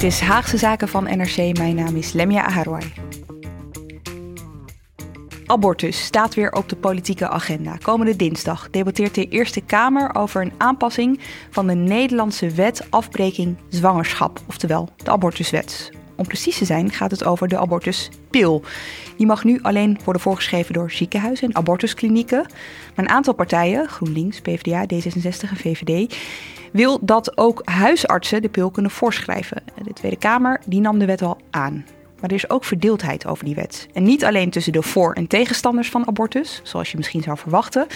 Dit is Haagse Zaken van NRC. Mijn naam is Lemia Aharwai. Abortus staat weer op de politieke agenda. Komende dinsdag debatteert de Eerste Kamer over een aanpassing van de Nederlandse wet afbreking zwangerschap, oftewel de abortuswet. Om precies te zijn gaat het over de abortuspil. Die mag nu alleen worden voorgeschreven door ziekenhuizen en abortusklinieken. Maar een aantal partijen, GroenLinks, PvdA, D66 en VVD, wil dat ook huisartsen de pil kunnen voorschrijven. De Tweede Kamer die nam de wet al aan. Maar er is ook verdeeldheid over die wet. En niet alleen tussen de voor- en tegenstanders van abortus, zoals je misschien zou verwachten,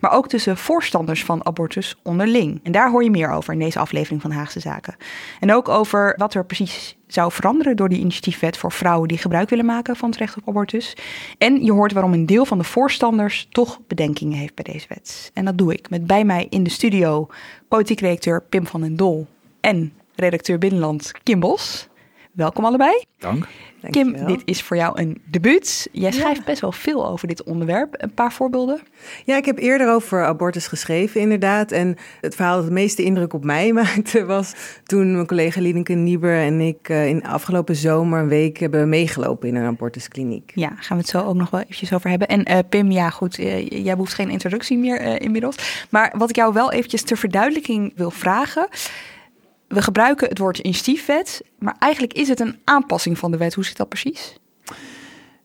maar ook tussen voorstanders van abortus onderling. En daar hoor je meer over in deze aflevering van Haagse Zaken. En ook over wat er precies zou veranderen door die initiatiefwet voor vrouwen die gebruik willen maken van het recht op abortus. En je hoort waarom een deel van de voorstanders toch bedenkingen heeft bij deze wet. En dat doe ik met bij mij in de studio politiek redacteur Pim van den Dol en redacteur Binnenland Kim Bos. Welkom allebei. Dank. Kim, dit is voor jou een debuut. Jij schrijft best wel veel over dit onderwerp. Een paar voorbeelden? Ja, ik heb eerder over abortus geschreven, inderdaad. En het verhaal dat het meeste indruk op mij maakte was toen mijn collega Lieneke Nieber en ik uh, in afgelopen zomer een week hebben meegelopen in een abortuskliniek. Ja, gaan we het zo ook nog wel eventjes over hebben. En uh, Pim, ja goed, uh, jij behoeft geen introductie meer inmiddels. Maar wat ik jou wel eventjes ter verduidelijking wil vragen we gebruiken het woord initiatiefwet, maar eigenlijk is het een aanpassing van de wet. Hoe zit dat precies?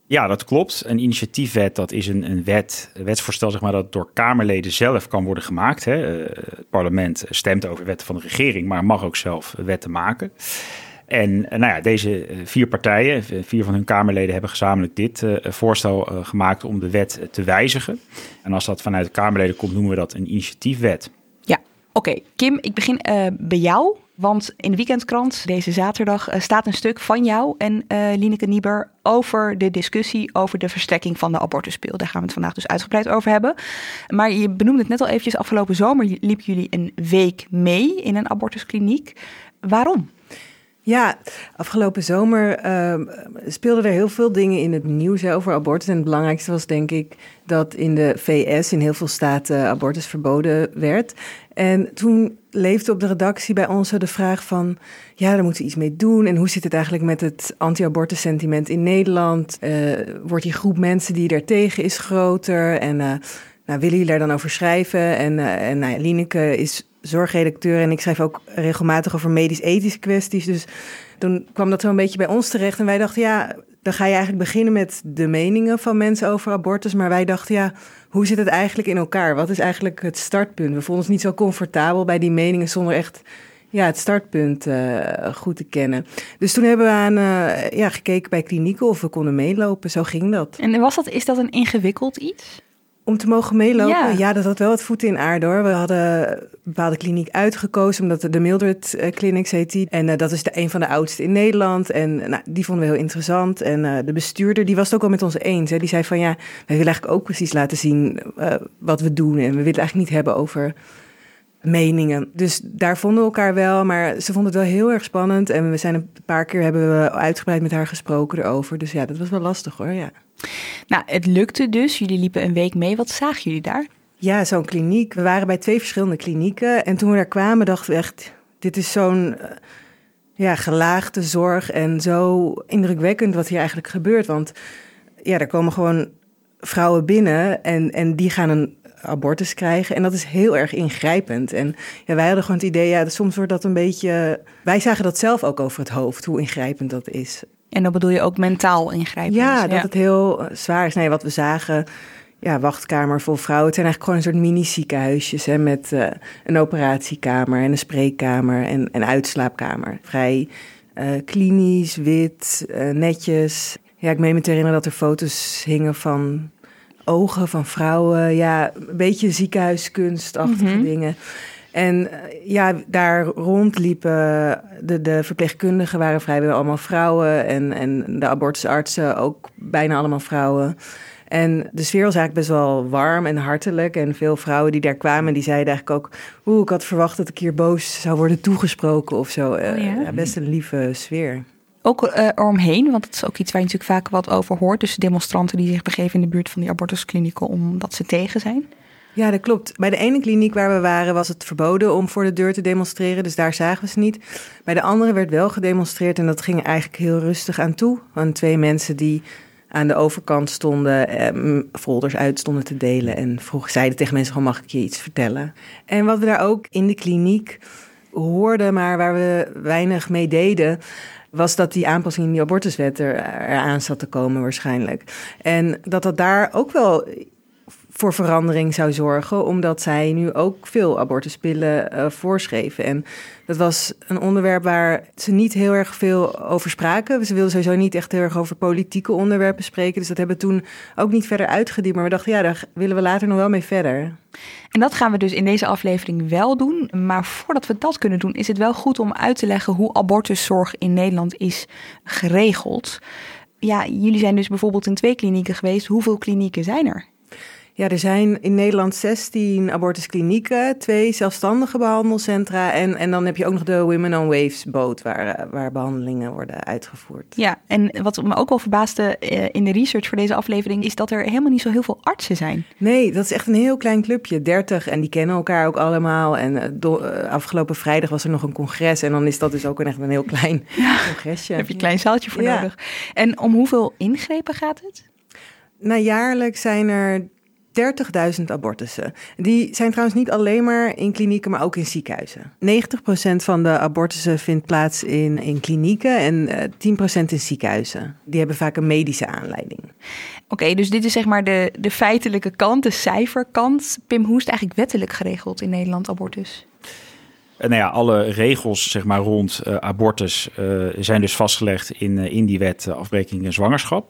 Ja, dat klopt. Een initiatiefwet, dat is een, een wet, een wetsvoorstel zeg maar, dat door Kamerleden zelf kan worden gemaakt. Hè. het parlement stemt over wetten van de regering, maar mag ook zelf wetten maken. En nou ja, deze vier partijen, vier van hun Kamerleden, hebben gezamenlijk dit voorstel gemaakt om de wet te wijzigen. En als dat vanuit de Kamerleden komt, noemen we dat een initiatiefwet. Ja, oké. Okay. Kim, ik begin uh, bij jou. Want in de weekendkrant deze zaterdag uh, staat een stuk van jou en uh, Lineke Nieber over de discussie over de verstrekking van de abortuspil. Daar gaan we het vandaag dus uitgebreid over hebben. Maar je benoemde het net al eventjes, afgelopen zomer liepen jullie een week mee in een abortuskliniek. Waarom? Ja, afgelopen zomer uh, speelden er heel veel dingen in het nieuws over abortus. En het belangrijkste was denk ik dat in de VS in heel veel staten abortus verboden werd. En toen leefde op de redactie bij ons de vraag van... ja, daar moeten we iets mee doen. En hoe zit het eigenlijk met het anti-abortus sentiment in Nederland? Uh, wordt die groep mensen die er tegen is groter? En uh, nou, willen jullie daar dan over schrijven? En, uh, en nou Lineke is zorgredacteur en ik schrijf ook regelmatig over medisch-ethische kwesties. Dus toen kwam dat zo een beetje bij ons terecht. En wij dachten, ja, dan ga je eigenlijk beginnen met de meningen van mensen over abortus. Maar wij dachten, ja, hoe zit het eigenlijk in elkaar? Wat is eigenlijk het startpunt? We voelden ons niet zo comfortabel bij die meningen zonder echt ja, het startpunt uh, goed te kennen. Dus toen hebben we aan, uh, ja, gekeken bij klinieken of we konden meelopen. Zo ging dat. En was dat, is dat een ingewikkeld iets? Om te mogen meelopen? Ja. ja, dat had wel wat voeten in aarde hoor. We hadden een bepaalde kliniek uitgekozen, omdat de Mildred Clinics heet die. En uh, dat is de, een van de oudste in Nederland. En nou, die vonden we heel interessant. En de bestuurder, die was het ook wel met ons eens. Hè. Die zei van ja, wij willen eigenlijk ook precies laten zien wat we doen. En we willen het eigenlijk niet hebben over meningen. Dus daar vonden we elkaar wel, maar ze vonden het wel heel erg spannend. En we zijn een paar keer hebben we uitgebreid met haar gesproken erover. Dus ja, dat was wel lastig hoor, ja. Nou, het lukte dus. Jullie liepen een week mee. Wat zagen jullie daar? Ja, zo'n kliniek. We waren bij twee verschillende klinieken. En toen we daar kwamen, dachten we echt: dit is zo'n ja, gelaagde zorg en zo indrukwekkend wat hier eigenlijk gebeurt. Want ja, er komen gewoon vrouwen binnen en, en die gaan een abortus krijgen. En dat is heel erg ingrijpend. En ja, wij hadden gewoon het idee, ja, soms wordt dat een beetje... Wij zagen dat zelf ook over het hoofd, hoe ingrijpend dat is. En dan bedoel je ook mentaal ingrijpend? Ja, dat het heel eh, zwaar is. Nee, wat we zagen, ja, wachtkamer vol vrouwen. Het zijn eigenlijk gewoon een soort mini-ziekenhuisjes... Hè, met uh, een operatiekamer en een spreekkamer en een uitslaapkamer. Vrij uh, klinisch, wit, uh, netjes. Ja, ik meen me te herinneren dat er foto's hingen van ogen van vrouwen. Ja, een beetje ziekenhuiskunstachtige mm -hmm. dingen. En ja, daar rondliepen de, de verpleegkundigen waren vrijwel allemaal vrouwen. En, en de abortusartsen ook bijna allemaal vrouwen. En de sfeer was eigenlijk best wel warm en hartelijk. En veel vrouwen die daar kwamen, die zeiden eigenlijk ook... oeh, ik had verwacht dat ik hier boos zou worden toegesproken of zo. Oh, ja? ja, best een lieve sfeer. Ook uh, eromheen, want dat is ook iets waar je natuurlijk vaak wat over hoort. Dus demonstranten die zich begeven in de buurt van die abortusklinieken omdat ze tegen zijn. Ja, dat klopt. Bij de ene kliniek waar we waren was het verboden om voor de deur te demonstreren. Dus daar zagen we ze niet. Bij de andere werd wel gedemonstreerd en dat ging eigenlijk heel rustig aan toe. Van twee mensen die aan de overkant stonden, eh, folders uit stonden te delen. En vroeg, zeiden tegen mensen gewoon, mag ik je iets vertellen? En wat we daar ook in de kliniek hoorden, maar waar we weinig mee deden was dat die aanpassing in die abortuswet er, eraan zat te komen waarschijnlijk. En dat dat daar ook wel voor verandering zou zorgen, omdat zij nu ook veel abortuspillen uh, voorschreven. En dat was een onderwerp waar ze niet heel erg veel over spraken. Ze wilden sowieso niet echt heel erg over politieke onderwerpen spreken. Dus dat hebben we toen ook niet verder uitgediept. Maar we dachten, ja, daar willen we later nog wel mee verder. En dat gaan we dus in deze aflevering wel doen. Maar voordat we dat kunnen doen, is het wel goed om uit te leggen hoe abortuszorg in Nederland is geregeld. Ja, jullie zijn dus bijvoorbeeld in twee klinieken geweest. Hoeveel klinieken zijn er? Ja, er zijn in Nederland 16 abortusklinieken, twee zelfstandige behandelcentra en, en dan heb je ook nog de Women on Waves boot waar, waar behandelingen worden uitgevoerd. Ja, en wat me ook wel verbaasde uh, in de research voor deze aflevering is dat er helemaal niet zo heel veel artsen zijn. Nee, dat is echt een heel klein clubje, 30 en die kennen elkaar ook allemaal. En do, uh, afgelopen vrijdag was er nog een congres en dan is dat dus ook een, echt een heel klein ja, congresje. Daar heb je een klein zaaltje voor ja. nodig. En om hoeveel ingrepen gaat het? Nou, jaarlijks zijn er 30.000 abortussen. Die zijn trouwens niet alleen maar in klinieken, maar ook in ziekenhuizen. 90% van de abortussen vindt plaats in, in klinieken en uh, 10% in ziekenhuizen. Die hebben vaak een medische aanleiding. Oké, okay, dus dit is zeg maar de, de feitelijke kant, de cijferkant. Pim, hoe is het eigenlijk wettelijk geregeld in Nederland, abortus? Nou ja, alle regels zeg maar, rond uh, abortus uh, zijn dus vastgelegd in, uh, in die wet afbreking en zwangerschap.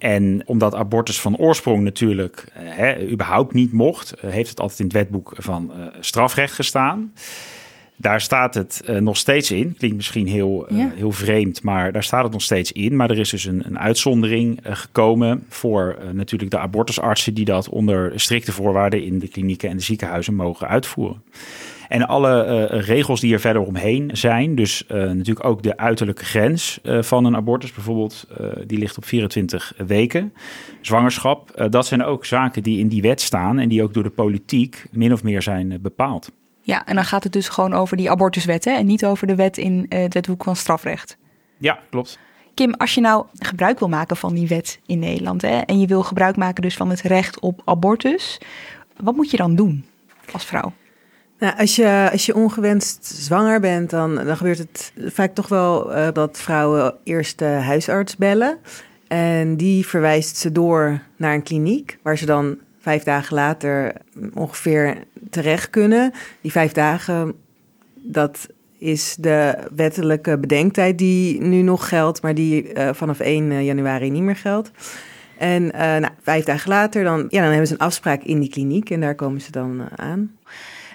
En omdat abortus van oorsprong natuurlijk uh, hè, überhaupt niet mocht, uh, heeft het altijd in het wetboek van uh, strafrecht gestaan. Daar staat het nog steeds in. Klinkt misschien heel, ja. heel vreemd, maar daar staat het nog steeds in. Maar er is dus een, een uitzondering gekomen voor natuurlijk de abortusartsen die dat onder strikte voorwaarden in de klinieken en de ziekenhuizen mogen uitvoeren. En alle uh, regels die er verder omheen zijn, dus uh, natuurlijk ook de uiterlijke grens uh, van een abortus bijvoorbeeld, die ligt op 24 weken. Zwangerschap, dat zijn ook zaken die in die wet staan en die ook door de politiek min of meer zijn bepaald. Ja, en dan gaat het dus gewoon over die abortuswet hè? en niet over de wet in het wetboek van strafrecht. Ja, klopt. Kim, als je nou gebruik wil maken van die wet in Nederland hè, en je wil gebruik maken dus van het recht op abortus, wat moet je dan doen als vrouw? Nou, als, je, als je ongewenst zwanger bent, dan, dan gebeurt het vaak toch wel uh, dat vrouwen eerst de huisarts bellen. En die verwijst ze door naar een kliniek, waar ze dan vijf dagen later ongeveer terecht kunnen. Die vijf dagen, dat is de wettelijke bedenktijd die nu nog geldt, maar die uh, vanaf 1 januari niet meer geldt. En nou, vijf dagen later, dan, ja, dan hebben ze een afspraak in die kliniek en daar komen ze dan aan.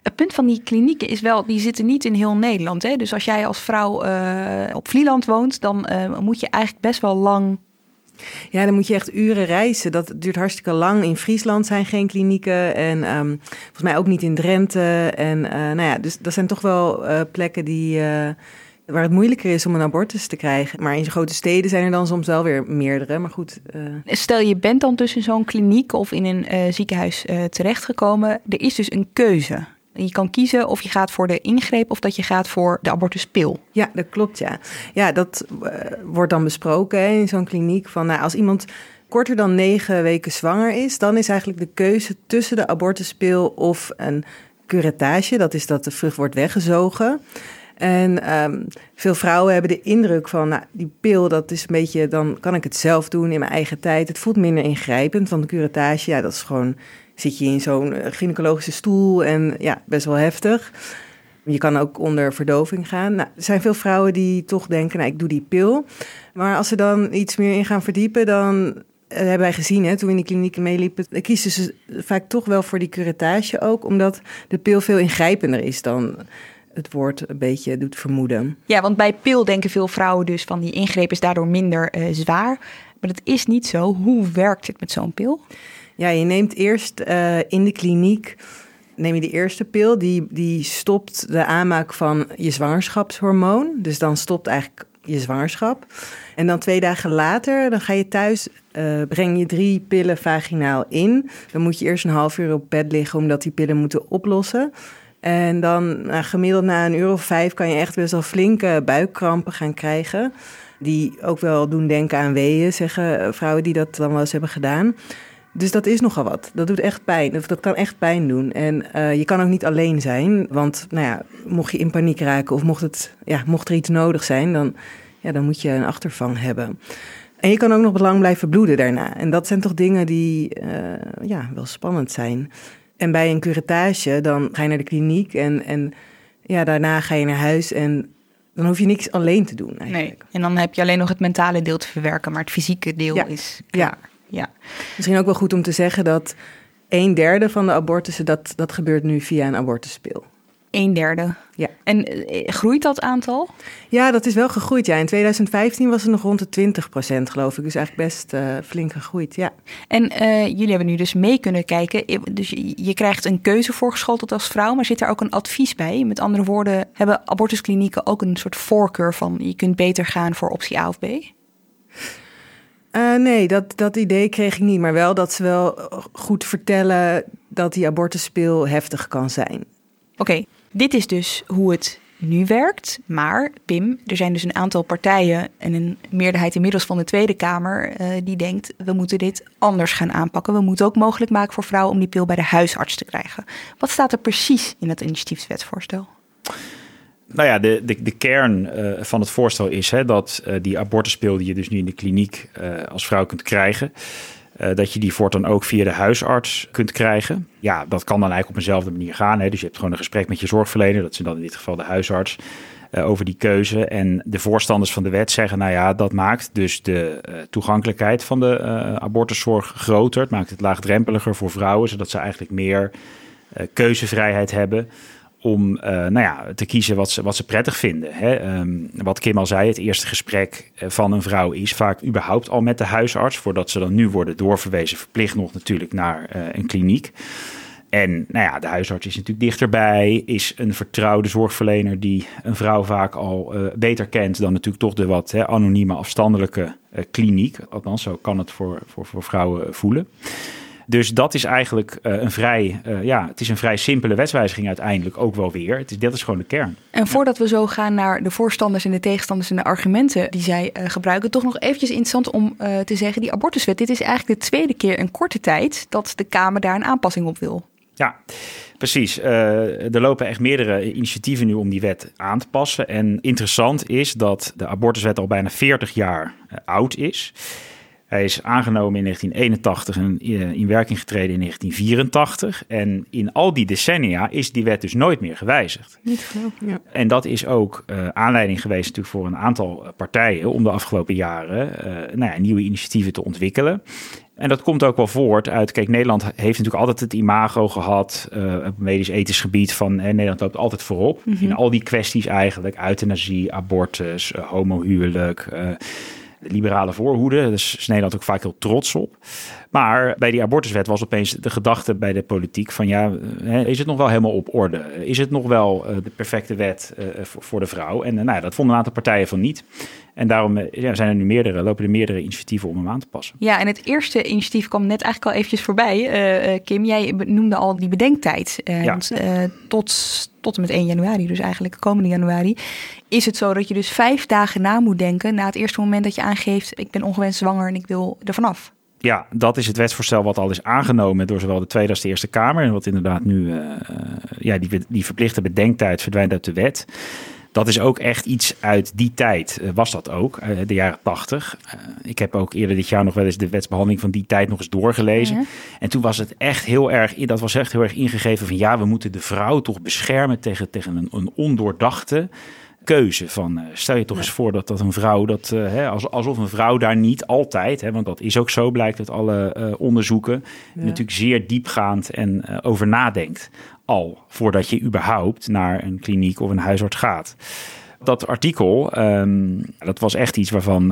Het punt van die klinieken is wel, die zitten niet in heel Nederland. Hè? Dus als jij als vrouw uh, op Vlieland woont, dan uh, moet je eigenlijk best wel lang ja, dan moet je echt uren reizen. Dat duurt hartstikke lang. In Friesland zijn geen klinieken. En um, volgens mij ook niet in Drenthe. En uh, nou ja, dus dat zijn toch wel uh, plekken die. Uh, waar het moeilijker is om een abortus te krijgen. Maar in grote steden zijn er dan soms wel weer meerdere. Maar goed. Stel je bent dan tussen zo'n kliniek of in een ziekenhuis terechtgekomen. Er is dus een keuze Je kan kiezen of je gaat voor de ingreep of dat je gaat voor de abortuspil. Ja, dat klopt, ja. Ja, dat uh, wordt dan besproken in zo'n kliniek. Van, nou, als iemand korter dan negen weken zwanger is... dan is eigenlijk de keuze tussen de abortuspil of een curettage. Dat is dat de vrucht wordt weggezogen. En um, veel vrouwen hebben de indruk van, nou, die pil, dat is een beetje, dan kan ik het zelf doen in mijn eigen tijd. Het voelt minder ingrijpend, want de curettage, ja, dat is gewoon, zit je in zo'n eh, gynaecologische stoel en ja, best wel heftig. Je kan ook onder verdoving gaan. Nou, er zijn veel vrouwen die toch denken, nou, ik doe die pil. Maar als ze dan iets meer in gaan verdiepen, dan eh, hebben wij gezien, hè, toen we in die klinieken meeliepen, kiezen ze vaak toch wel voor die curettage ook, omdat de pil veel ingrijpender is dan het woord een beetje doet vermoeden. Ja, want bij pil denken veel vrouwen dus van die ingreep is daardoor minder uh, zwaar. Maar dat is niet zo. Hoe werkt het met zo'n pil? Ja, je neemt eerst uh, in de kliniek neem je de eerste pil, die, die stopt de aanmaak van je zwangerschapshormoon. Dus dan stopt eigenlijk je zwangerschap. En dan twee dagen later, dan ga je thuis, uh, breng je drie pillen vaginaal in. Dan moet je eerst een half uur op bed liggen, omdat die pillen moeten oplossen. En dan nou, gemiddeld na een uur of vijf kan je echt best wel flinke buikkrampen gaan krijgen. Die ook wel doen denken aan weeën, zeggen vrouwen die dat dan wel eens hebben gedaan. Dus dat is nogal wat. Dat doet echt pijn. Of dat kan echt pijn doen. En uh, je kan ook niet alleen zijn. Want nou ja, mocht je in paniek raken of mocht, het, ja, mocht er iets nodig zijn, dan, ja, dan moet je een achtervang hebben. En je kan ook nog lang blijven bloeden daarna. En dat zijn toch dingen die uh, ja, wel spannend zijn. En bij een curettage, dan ga je naar de kliniek en, en ja, daarna ga je naar huis en dan hoef je niks alleen te doen eigenlijk. Nee, en dan heb je alleen nog het mentale deel te verwerken, maar het fysieke deel is klaar. Ja. Ja. Misschien ook wel goed om te zeggen dat een derde van de abortussen, dat, dat gebeurt nu via een abortuspil. Een derde. Ja. En eh, groeit dat aantal? Ja, dat is wel gegroeid. Ja. In 2015 was het nog rond de 20 procent, geloof ik. Dus eigenlijk best uh, flink gegroeid, ja. En uh, jullie hebben nu dus mee kunnen kijken. Dus je, je, krijgt een keuze voorgeschoteld als vrouw, maar zit er ook een advies bij? Met andere woorden, hebben abortusklinieken ook een soort voorkeur van... je kunt beter gaan voor optie A of B? Uh, nee, dat, dat idee kreeg ik niet. Maar wel dat ze wel goed vertellen dat die abortuspil heftig kan zijn. Oké. Dit is dus hoe het nu werkt. Maar, Pim, er zijn dus een aantal partijen en een meerderheid inmiddels van de Tweede Kamer uh, die denkt: we moeten dit anders gaan aanpakken. We moeten ook mogelijk maken voor vrouwen om die pil bij de huisarts te krijgen. Wat staat er precies in het initiatiefswetsvoorstel? Nou ja, de, de, de kern uh, van het voorstel is hè, dat uh, die abortuspil die je dus nu in de kliniek als vrouw kunt krijgen, uh, dat je die voortaan ook via de huisarts kunt krijgen. Ja, dat kan dan eigenlijk op eenzelfde manier gaan. Hè. Dus je hebt gewoon een gesprek met je zorgverlener, dat is dan in dit geval de huisarts, uh, over die keuze. En de voorstanders van de wet zeggen, nou ja, dat maakt dus de uh, toegankelijkheid van de abortuszorg groter. Het maakt het laagdrempeliger voor vrouwen, zodat ze eigenlijk meer keuzevrijheid hebben om uh, nou ja, te kiezen wat ze, wat ze prettig vinden. Hè. Um, wat Kim al zei, het eerste gesprek eh, van een vrouw is vaak überhaupt al met de huisarts, voordat ze dan nu worden doorverwezen, verplicht nog natuurlijk naar uh, een kliniek. En nou ja, de huisarts is natuurlijk dichterbij, is een vertrouwde zorgverlener die een vrouw vaak al beter kent dan natuurlijk toch de wat hè, anonieme, afstandelijke kliniek. Althans, zo kan het voor, voor, voor vrouwen voelen. Dus dat is eigenlijk uh, een vrij, uh, ja, het is een vrij simpele wetswijziging uiteindelijk ook wel weer. Het is, dat is gewoon de kern. En voordat we zo gaan naar de voorstanders en de tegenstanders en de argumenten die zij uh, gebruiken, toch nog eventjes interessant om te zeggen, die abortuswet, dit is eigenlijk de tweede keer in korte tijd dat de Kamer daar een aanpassing op wil. Ja, precies. er lopen echt meerdere initiatieven nu om die wet aan te passen. En interessant is dat de abortuswet al bijna 40 jaar oud is. Hij is aangenomen in 1981 en eh, in werking getreden in 1984. En in al die decennia is die wet dus nooit meer gewijzigd. Niet geloof, ja. En dat is ook uh, aanleiding geweest natuurlijk voor een aantal partijen om de afgelopen jaren uh, nou ja, nieuwe initiatieven te ontwikkelen. En dat komt ook wel voort uit. Kijk, Nederland heeft natuurlijk altijd het imago gehad. Uh, op medisch-ethisch gebied van. Hè, Nederland loopt altijd voorop. Mm -hmm. In al die kwesties eigenlijk: euthanasie, abortus, homohuwelijk. Uh, liberale voorhoede. Daar is Nederland ook vaak heel trots op. Maar bij die abortuswet was opeens de gedachte bij de politiek van ja, is het nog wel helemaal op orde? Is het nog wel de perfecte wet voor de vrouw? En nou, dat vonden een aantal partijen van niet. En daarom eh, ja, zijn er nu meerdere, lopen er meerdere initiatieven om hem aan te passen. Ja, en het eerste initiatief kwam net eigenlijk al eventjes voorbij. Uh, Kim, jij noemde al die bedenktijd. Uh, ja. tot, tot en met 1 januari, dus eigenlijk komende januari, is het zo dat je dus vijf dagen na moet denken na het eerste moment dat je aangeeft, ik ben ongewenst zwanger en ik wil er vanaf. Ja, dat is het wetsvoorstel wat al is aangenomen door zowel de Tweede als de Eerste Kamer. En wat inderdaad nu, ja, die, die verplichte bedenktijd verdwijnt uit de wet. Dat is ook echt iets uit die tijd, uh, was dat ook, de jaren tachtig. ik heb ook eerder dit jaar nog wel eens de wetsbehandeling van die tijd nog eens doorgelezen. Ja. En toen was het echt heel erg, dat was echt heel erg ingegeven van ja, we moeten de vrouw toch beschermen tegen, tegen een, een ondoordachte keuze. Van, stel je toch eens voor dat, dat een vrouw, dat, uh, hè, alsof een vrouw daar niet altijd, hè, want dat is ook zo, blijkt uit alle uh, onderzoeken, ja. natuurlijk zeer diepgaand en over nadenkt. Al voordat je überhaupt naar een kliniek of een huisarts gaat. Dat artikel, um, dat was echt iets waarvan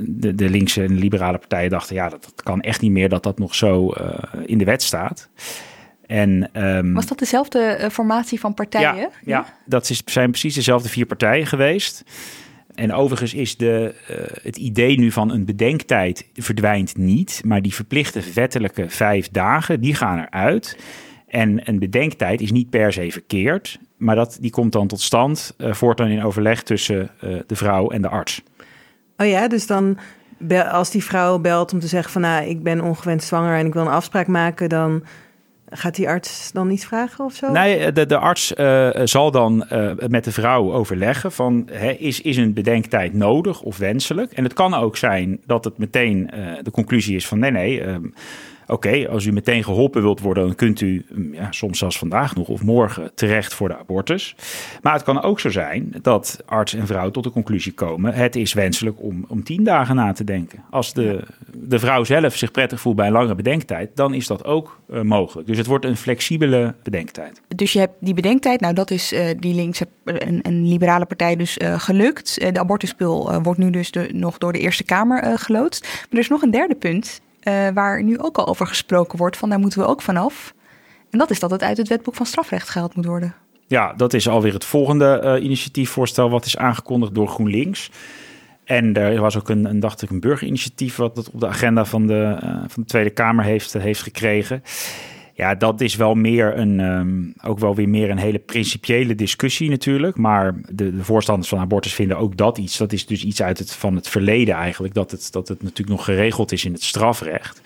de, de linkse en liberale partijen dachten: ja, dat, dat, kan echt niet meer dat dat nog zo in de wet staat. En, um, Was dat dezelfde uh, formatie van partijen? Ja, ja, dat is, zijn precies dezelfde vier partijen geweest. En overigens is de, uh, het idee nu van een bedenktijd verdwijnt niet, maar die verplichte wettelijke vijf dagen, die gaan eruit. En een bedenktijd is niet per se verkeerd, maar dat, die komt dan tot stand uh, voortaan in overleg tussen de vrouw en de arts. Oh ja, dus dan als die vrouw belt om te zeggen van nou, ik ben ongewenst zwanger en ik wil een afspraak maken, dan Gaat die arts dan niet vragen of zo? Nee, de, de arts uh, zal dan uh, met de vrouw overleggen van hè, is, is een bedenktijd nodig of wenselijk? En het kan ook zijn dat het meteen uh, de conclusie is van nee, nee. Oké, als u meteen geholpen wilt worden, dan kunt u mm, ja, soms zelfs vandaag nog of morgen terecht voor de abortus. Maar het kan ook zo zijn dat arts en vrouw tot de conclusie komen: het is wenselijk om, om tien dagen na te denken. Als de, de vrouw zelf zich prettig voelt bij een langere bedenktijd, dan is dat ook uh, mogelijk. Dus het wordt een flexibele bedenktijd. Dus je hebt die bedenktijd, nou dat is uh, die linkse en, en, liberale partij dus uh, gelukt. de abortuspil wordt nu dus nog door de Eerste Kamer geloodst. Maar er is nog een derde punt. Uh, waar nu ook al over gesproken wordt, van daar moeten we ook vanaf. En dat is dat het uit het wetboek van strafrecht gehaald moet worden. Ja, dat is alweer het volgende uh, initiatiefvoorstel wat is aangekondigd door GroenLinks. En er was ook een, een dacht ik, een burgerinitiatief wat het op de agenda van de, uh, van de Tweede Kamer heeft, heeft gekregen. Ja, dat is wel meer een, um, ook wel weer meer een hele principiële discussie natuurlijk. Maar de, de, voorstanders van abortus vinden ook dat iets. Dat is dus iets uit het, van het verleden eigenlijk. Dat het, dat het natuurlijk nog geregeld is in het strafrecht.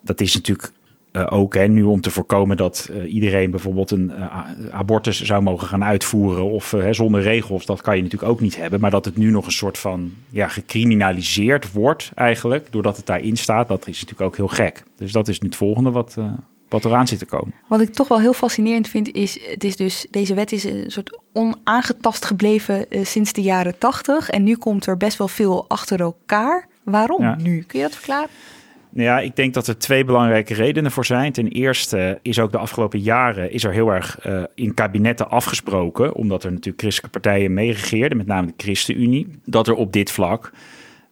Dat is natuurlijk uh, ook hè, nu om te voorkomen dat uh, iedereen bijvoorbeeld een uh, abortus zou mogen gaan uitvoeren of zonder regels, dat kan je natuurlijk ook niet hebben. Maar dat het nu nog een soort van ja, gecriminaliseerd wordt eigenlijk, doordat het daarin staat, dat is natuurlijk ook heel gek. Dus dat is nu het volgende wat, wat eraan zit te komen. Wat ik toch wel heel fascinerend vind, is, het is dus, deze wet is een soort onaangetast gebleven uh, sinds de jaren tachtig. En nu komt er best wel veel achter elkaar. Waarom ja. nu? Kun je dat verklaren? Nou ja, ik denk dat er twee belangrijke redenen voor zijn. Ten eerste is ook de afgelopen jaren is er heel erg uh, in kabinetten afgesproken, omdat er natuurlijk christelijke partijen meeregeerden, met name de ChristenUnie, dat er op dit vlak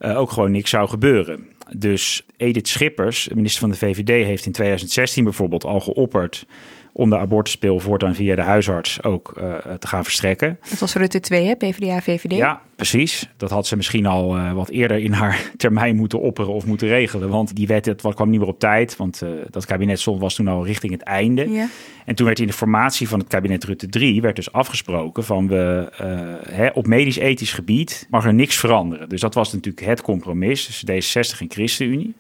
uh, ook gewoon niks zou gebeuren. Dus Edith Schippers, minister van de VVD, heeft in 2016 bijvoorbeeld al geopperd om de abortuspil voortaan via de huisarts ook uh, te gaan verstrekken. Dat was Rutte 2, hè? PvdA, VVD? Ja, precies. Dat had ze misschien al uh, wat eerder in haar termijn moeten opperen of moeten regelen. Want die wet het, kwam niet meer op tijd, want uh, dat kabinet was toen al richting het einde. Ja. En toen werd in de formatie van het kabinet Rutte 3 werd dus afgesproken van we hè, op medisch-ethisch gebied mag er niks veranderen. Dus dat was natuurlijk het compromis tussen D66 en ChristenUnie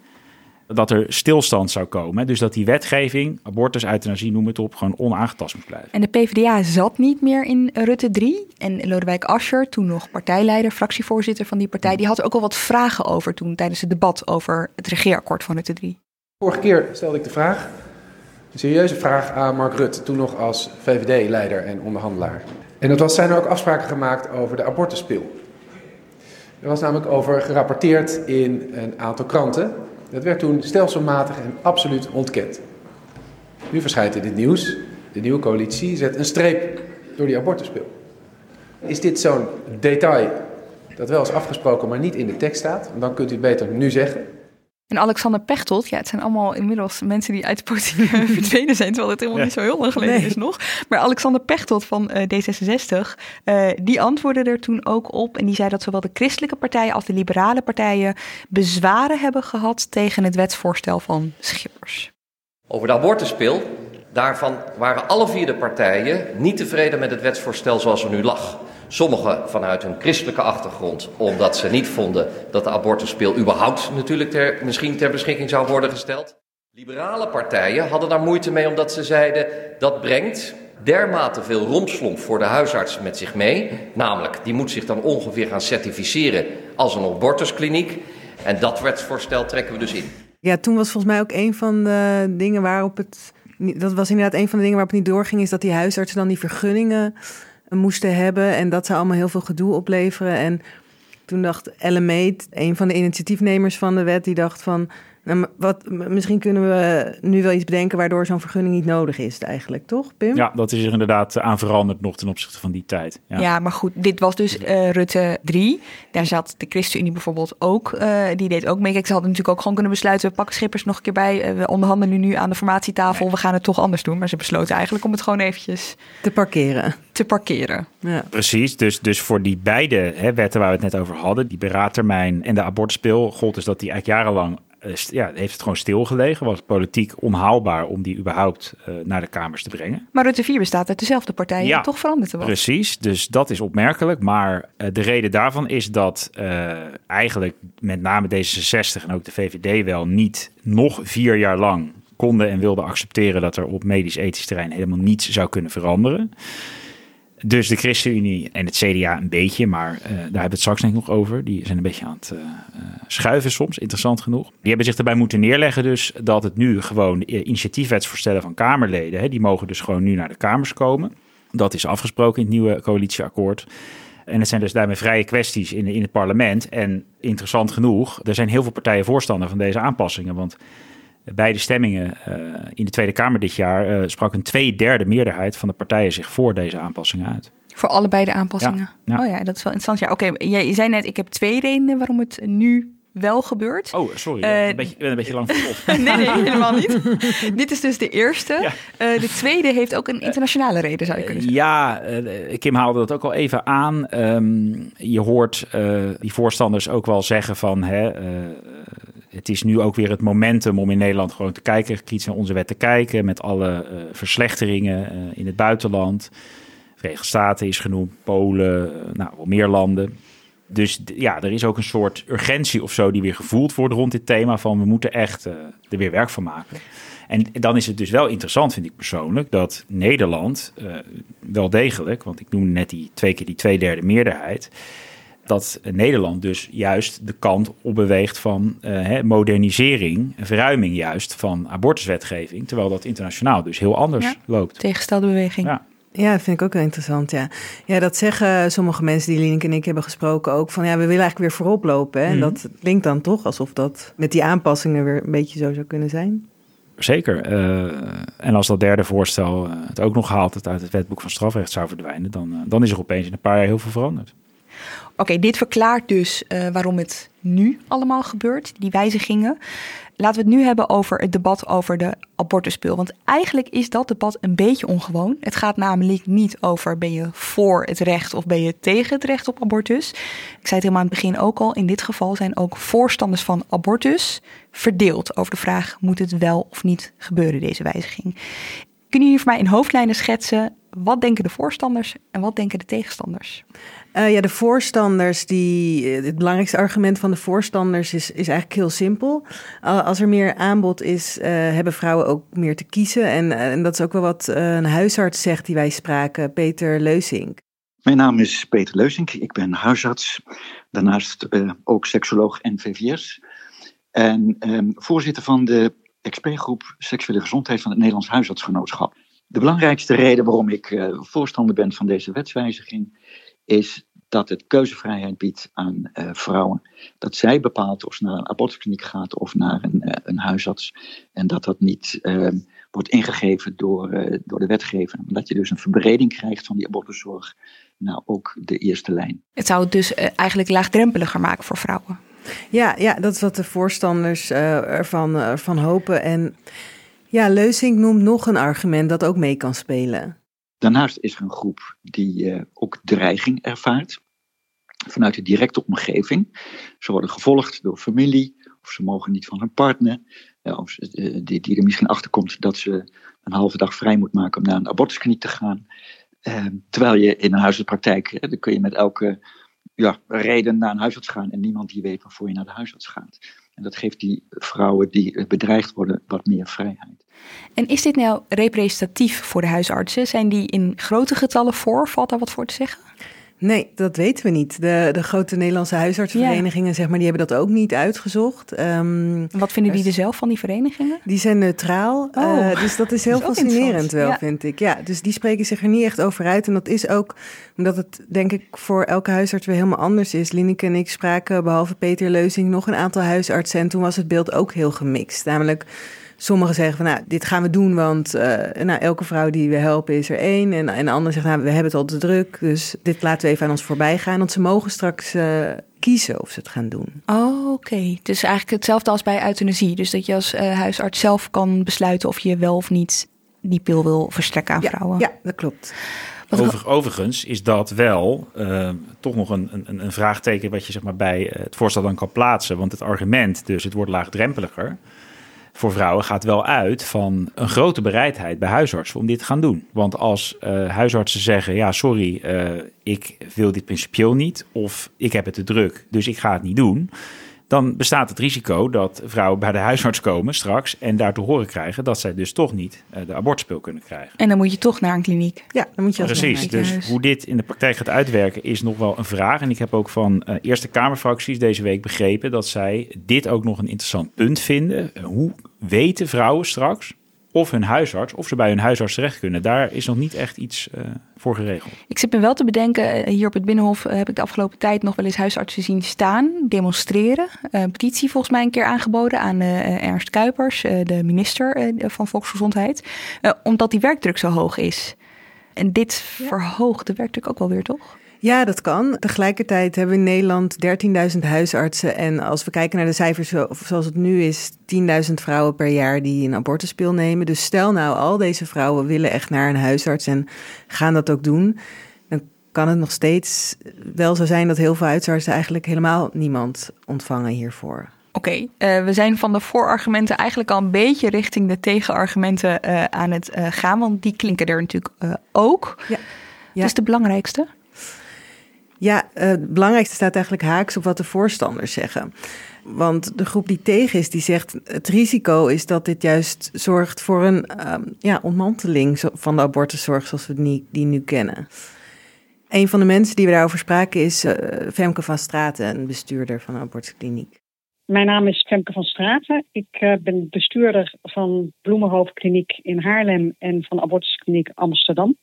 dat er stilstand zou komen. Dus dat die wetgeving, abortus, euthanasie, noem het op, gewoon onaangetast moet blijven. En de PvdA zat niet meer in Rutte 3. En Lodewijk Asscher, toen nog partijleider, fractievoorzitter van die partij, die had er ook al wat vragen over toen tijdens het debat over het regeerakkoord van Rutte 3. Vorige keer stelde ik de vraag, een serieuze vraag aan Mark Rutte, toen nog als VVD-leider en onderhandelaar. En dat was, zijn er ook afspraken gemaakt over de abortuspil. Er was namelijk over gerapporteerd in een aantal kranten. Dat werd toen stelselmatig en absoluut ontkend. Nu verschijnt het nieuws, de nieuwe coalitie zet een streep door die abortuspil. Is dit zo'n detail dat wel is afgesproken, maar niet in de tekst staat? Dan kunt u het beter nu zeggen. En Alexander Pechtold, ja, het zijn allemaal inmiddels mensen die uit de politiek verdwenen zijn, terwijl het helemaal niet zo heel lang geleden is nog. Maar Alexander Pechtold van uh, D66, uh, die antwoordde er toen ook op en die zei dat zowel de christelijke partijen als de liberale partijen bezwaren hebben gehad tegen het wetsvoorstel van Schippers. Over de abortuspil, daarvan waren alle vier de partijen niet tevreden met het wetsvoorstel zoals er nu lag. Sommigen vanuit hun christelijke achtergrond, omdat ze niet vonden dat de abortuspil überhaupt natuurlijk ter, misschien ter beschikking zou worden gesteld. Liberale partijen hadden daar moeite mee omdat ze zeiden dat brengt dermate veel rompslomp voor de huisarts met zich mee. Namelijk, die moet zich dan ongeveer gaan certificeren als een abortuskliniek. En dat wetsvoorstel trekken we dus in. Ja, toen was volgens mij ook een van de dingen waarop het. Dat was inderdaad een van de dingen waarop het niet doorging, is dat die huisartsen dan die vergunningen moesten hebben. En dat zou allemaal heel veel gedoe opleveren. En toen dacht Ellemeet, een van de initiatiefnemers van de wet, die dacht van nou, wat, misschien kunnen we nu wel iets bedenken waardoor zo'n vergunning niet nodig is eigenlijk, toch Pim? Ja, dat is er inderdaad aan veranderd nog ten opzichte van die tijd. Ja, ja maar goed, dit was dus uh, Rutte 3. Daar zat de ChristenUnie bijvoorbeeld ook, uh, die deed ook mee. Kijk, ze hadden natuurlijk ook gewoon kunnen besluiten, we pakken Schippers nog een keer bij. Uh, we onderhandelen nu aan de formatietafel, we gaan het toch anders doen. Maar ze besloten eigenlijk om het gewoon eventjes... Te parkeren. Te parkeren. Ja. Precies, dus, dus voor die beide hè, wetten waar we het net over hadden, die beraadtermijn en de abortuspil, gold is dat die eigenlijk jarenlang ja, heeft het gewoon stilgelegen. Was politiek onhaalbaar om die überhaupt uh, naar de Kamers te brengen. Maar Rutte 4 bestaat uit dezelfde partijen ja, toch veranderd was. Precies, dus dat is opmerkelijk. Maar uh, de reden daarvan is dat eigenlijk met name D66 en ook de VVD wel niet nog vier jaar lang konden en wilden accepteren dat er op medisch-ethisch terrein helemaal niets zou kunnen veranderen. Dus de ChristenUnie en het CDA een beetje, maar uh, daar hebben we het straks nog over. Die zijn een beetje aan het uh, schuiven soms, interessant genoeg. Die hebben zich erbij moeten neerleggen dus dat het nu gewoon initiatiefwetsvoorstellen van Kamerleden, hè, die mogen dus gewoon nu naar de Kamers komen. Dat is afgesproken in het nieuwe coalitieakkoord. En het zijn dus daarmee vrije kwesties in, in het parlement. En interessant genoeg, er zijn heel veel partijen voorstander van deze aanpassingen. Want bij de stemmingen uh, in de Tweede Kamer dit jaar uh, sprak een tweederde meerderheid van de partijen zich voor deze aanpassingen uit. Voor allebei de aanpassingen? Ja, ja. Oh ja, dat is wel interessant. Ja, oké, okay. jij zei net, ik heb twee redenen waarom het nu wel gebeurt. Oh, sorry. Uh, een beetje, een beetje lang verkocht. nee, nee, helemaal niet. Dit is dus de eerste. Ja. Uh, de tweede heeft ook een internationale reden, zou je kunnen zeggen. Ja, uh, Kim haalde dat ook al even aan. Um, je hoort die voorstanders ook wel zeggen van... Hè, het is nu ook weer het momentum om in Nederland gewoon te kijken, kritisch naar onze wet te kijken, met alle uh, verslechteringen uh, in het buitenland. Verenigde Staten is genoemd, Polen, uh, nou, wel meer landen. Dus ja, er is ook een soort urgentie of zo die weer gevoeld wordt rond dit thema van we moeten echt er weer werk van maken. En dan is het dus wel interessant, vind ik persoonlijk, dat Nederland wel degelijk, want ik noemde net die twee keer die tweederde meerderheid, dat Nederland dus juist de kant op beweegt van uh, modernisering, verruiming juist van abortuswetgeving, terwijl dat internationaal dus heel anders ja, loopt. Tegenstelde beweging. Ja. Ja, dat vind ik ook wel interessant, ja. Ja, dat zeggen sommige mensen die Lineke en ik hebben gesproken ook... van ja, we willen eigenlijk weer voorop lopen. Hè? En mm. dat klinkt dan toch alsof dat met die aanpassingen weer een beetje zo zou kunnen zijn. Zeker. Uh, en als dat derde voorstel het ook nog haalt... het uit het wetboek van strafrecht zou verdwijnen... dan, dan is er opeens in een paar jaar heel veel veranderd. Oké, dit verklaart dus uh, waarom het nu allemaal gebeurt, die wijzigingen. Laten we het nu hebben over het debat over de abortuspil. Want eigenlijk is dat debat een beetje ongewoon. Het gaat namelijk niet over ben je voor het recht of ben je tegen het recht op abortus. Ik zei het helemaal aan het begin ook al. In dit geval zijn ook voorstanders van abortus verdeeld over de vraag: moet het wel of niet gebeuren, deze wijziging? Kunnen jullie voor mij in hoofdlijnen schetsen wat denken de voorstanders en wat denken de tegenstanders? Uh, ja, de voorstanders, die, eh, het belangrijkste argument van de voorstanders is, is eigenlijk heel simpel. Als er meer aanbod is, uh, hebben vrouwen ook meer te kiezen. En, en dat is ook wel wat een huisarts zegt die wij spraken, Peter Leusink. Mijn naam is Peter Leusink, ik ben huisarts, daarnaast ook seksoloog en VVS. En ehm, voorzitter van de expertgroep Seksuele Gezondheid van het Nederlands Huisartsgenootschap. De belangrijkste reden waarom ik voorstander ben van deze wetswijziging is dat het keuzevrijheid biedt aan uh, vrouwen. Dat zij bepaalt of ze naar een abortuskliniek gaat of naar een, uh, een huisarts. En dat dat niet uh, wordt ingegeven door, eh, door de wetgever. Dat je dus een verbreding krijgt van die abortuszorg naar ook de eerste lijn. Het zou het dus eigenlijk laagdrempeliger maken voor vrouwen. Ja, ja, dat is wat de voorstanders uh, ervan, ervan hopen. En ja, Leusink noemt nog een argument dat ook mee kan spelen. Daarnaast is er een groep die uh, ook dreiging ervaart vanuit de directe omgeving. Ze worden gevolgd door familie, of ze mogen niet van hun partner, of die, die er misschien achter komt dat ze een halve dag vrij moet maken om naar een abortuskliniek te gaan. Terwijl je in een huisartspraktijk, dan kun je met elke ja, reden naar een huisarts gaan en niemand die weet waarvoor je naar de huisarts gaat. Dat geeft die vrouwen die bedreigd worden wat meer vrijheid. En is dit nou representatief voor de huisartsen? Zijn die in grote getallen voor? Valt daar wat voor te zeggen? Nee, dat weten we niet. De, de grote Nederlandse huisartsenverenigingen, zeg maar, die hebben dat ook niet uitgezocht. Um, Wat vinden die er zelf van, die verenigingen? Die zijn neutraal. Oh, uh, dus dat is heel dat is fascinerend wel, ja. vind ik. Ja, dus die spreken zich er niet echt over uit. En dat is ook omdat het, denk ik, voor elke huisarts weer helemaal anders is. Lineke en ik spraken, behalve Peter Leuzing, nog een aantal huisartsen. En toen was het beeld ook heel gemixt. Namelijk Sommigen zeggen van, nou, dit gaan we doen, want uh, nou, elke vrouw die we helpen is er één. En, en anderen zeggen, nou, we hebben het al te druk, dus dit laten we even aan ons voorbij gaan. Want ze mogen straks uh, kiezen of ze het gaan doen. Oh, oké. Okay. Het is eigenlijk hetzelfde als bij euthanasie. Dus dat je als uh, huisarts zelf kan besluiten of je wel of niet die pil wil verstrekken aan ja, vrouwen. Ja, dat klopt. Over, overigens is dat wel uh, toch nog een, een, een, vraagteken wat je zeg maar, bij het voorstel dan kan plaatsen. Want het argument, dus het wordt laagdrempeliger voor vrouwen gaat wel uit van een grote bereidheid bij huisartsen om dit te gaan doen. Want als uh, huisartsen zeggen: ja, sorry, uh, ik wil dit principieel niet, of ik heb het te druk, dus ik ga het niet doen dan bestaat het risico dat vrouwen bij de huisarts komen straks en daar te horen krijgen dat zij dus toch niet uh, de abortuspil kunnen krijgen. En dan moet je toch naar een kliniek. Ja, dan moet je Precies. Dus hoe dit in de praktijk gaat uitwerken is nog wel een vraag. En ik heb ook van uh, Eerste Kamerfracties deze week begrepen dat zij dit ook nog een interessant punt vinden. hoe weten vrouwen straks of hun huisarts, of ze bij hun huisarts terecht kunnen. Daar is nog niet echt iets uh, voor geregeld. Ik zit me wel te bedenken, eh, hier op het Binnenhof heb ik de afgelopen tijd nog wel eens huisartsen zien staan, demonstreren. Een petitie volgens mij een keer aangeboden aan uh, Ernst Kuipers, de minister van Volksgezondheid, omdat die werkdruk zo hoog is. En dit ja. verhoogt de werkdruk ook wel weer, toch? Ja, dat kan. Tegelijkertijd hebben we in Nederland 13.000 huisartsen. En als we kijken naar de cijfers zoals het nu is, 10.000 vrouwen per jaar die een abortuspil nemen. Dus stel nou, al deze vrouwen willen echt naar een huisarts en gaan dat ook doen. Dan kan het nog steeds wel zo zijn dat heel veel huisartsen eigenlijk helemaal niemand ontvangen hiervoor. Oké, okay, uh, we zijn van de voorargumenten eigenlijk al een beetje richting de tegenargumenten uh, aan het uh, gaan, want die klinken er natuurlijk ook. Ja. ja. Wat is de belangrijkste? Ja, uh, het belangrijkste staat eigenlijk haaks op wat de voorstanders zeggen. Want de groep die tegen is, die zegt het risico is dat dit juist zorgt voor een um, ja, ontmanteling van de abortuszorg zoals we die, nu kennen. Een van de mensen die we daarover spraken is uh, Femke van Straten, een bestuurder van een abortuskliniek. Mijn naam is Femke van Straten. Ik uh, ben bestuurder van Bloemenhoofdkliniek in Haarlem en van Abortuskliniek Amsterdam.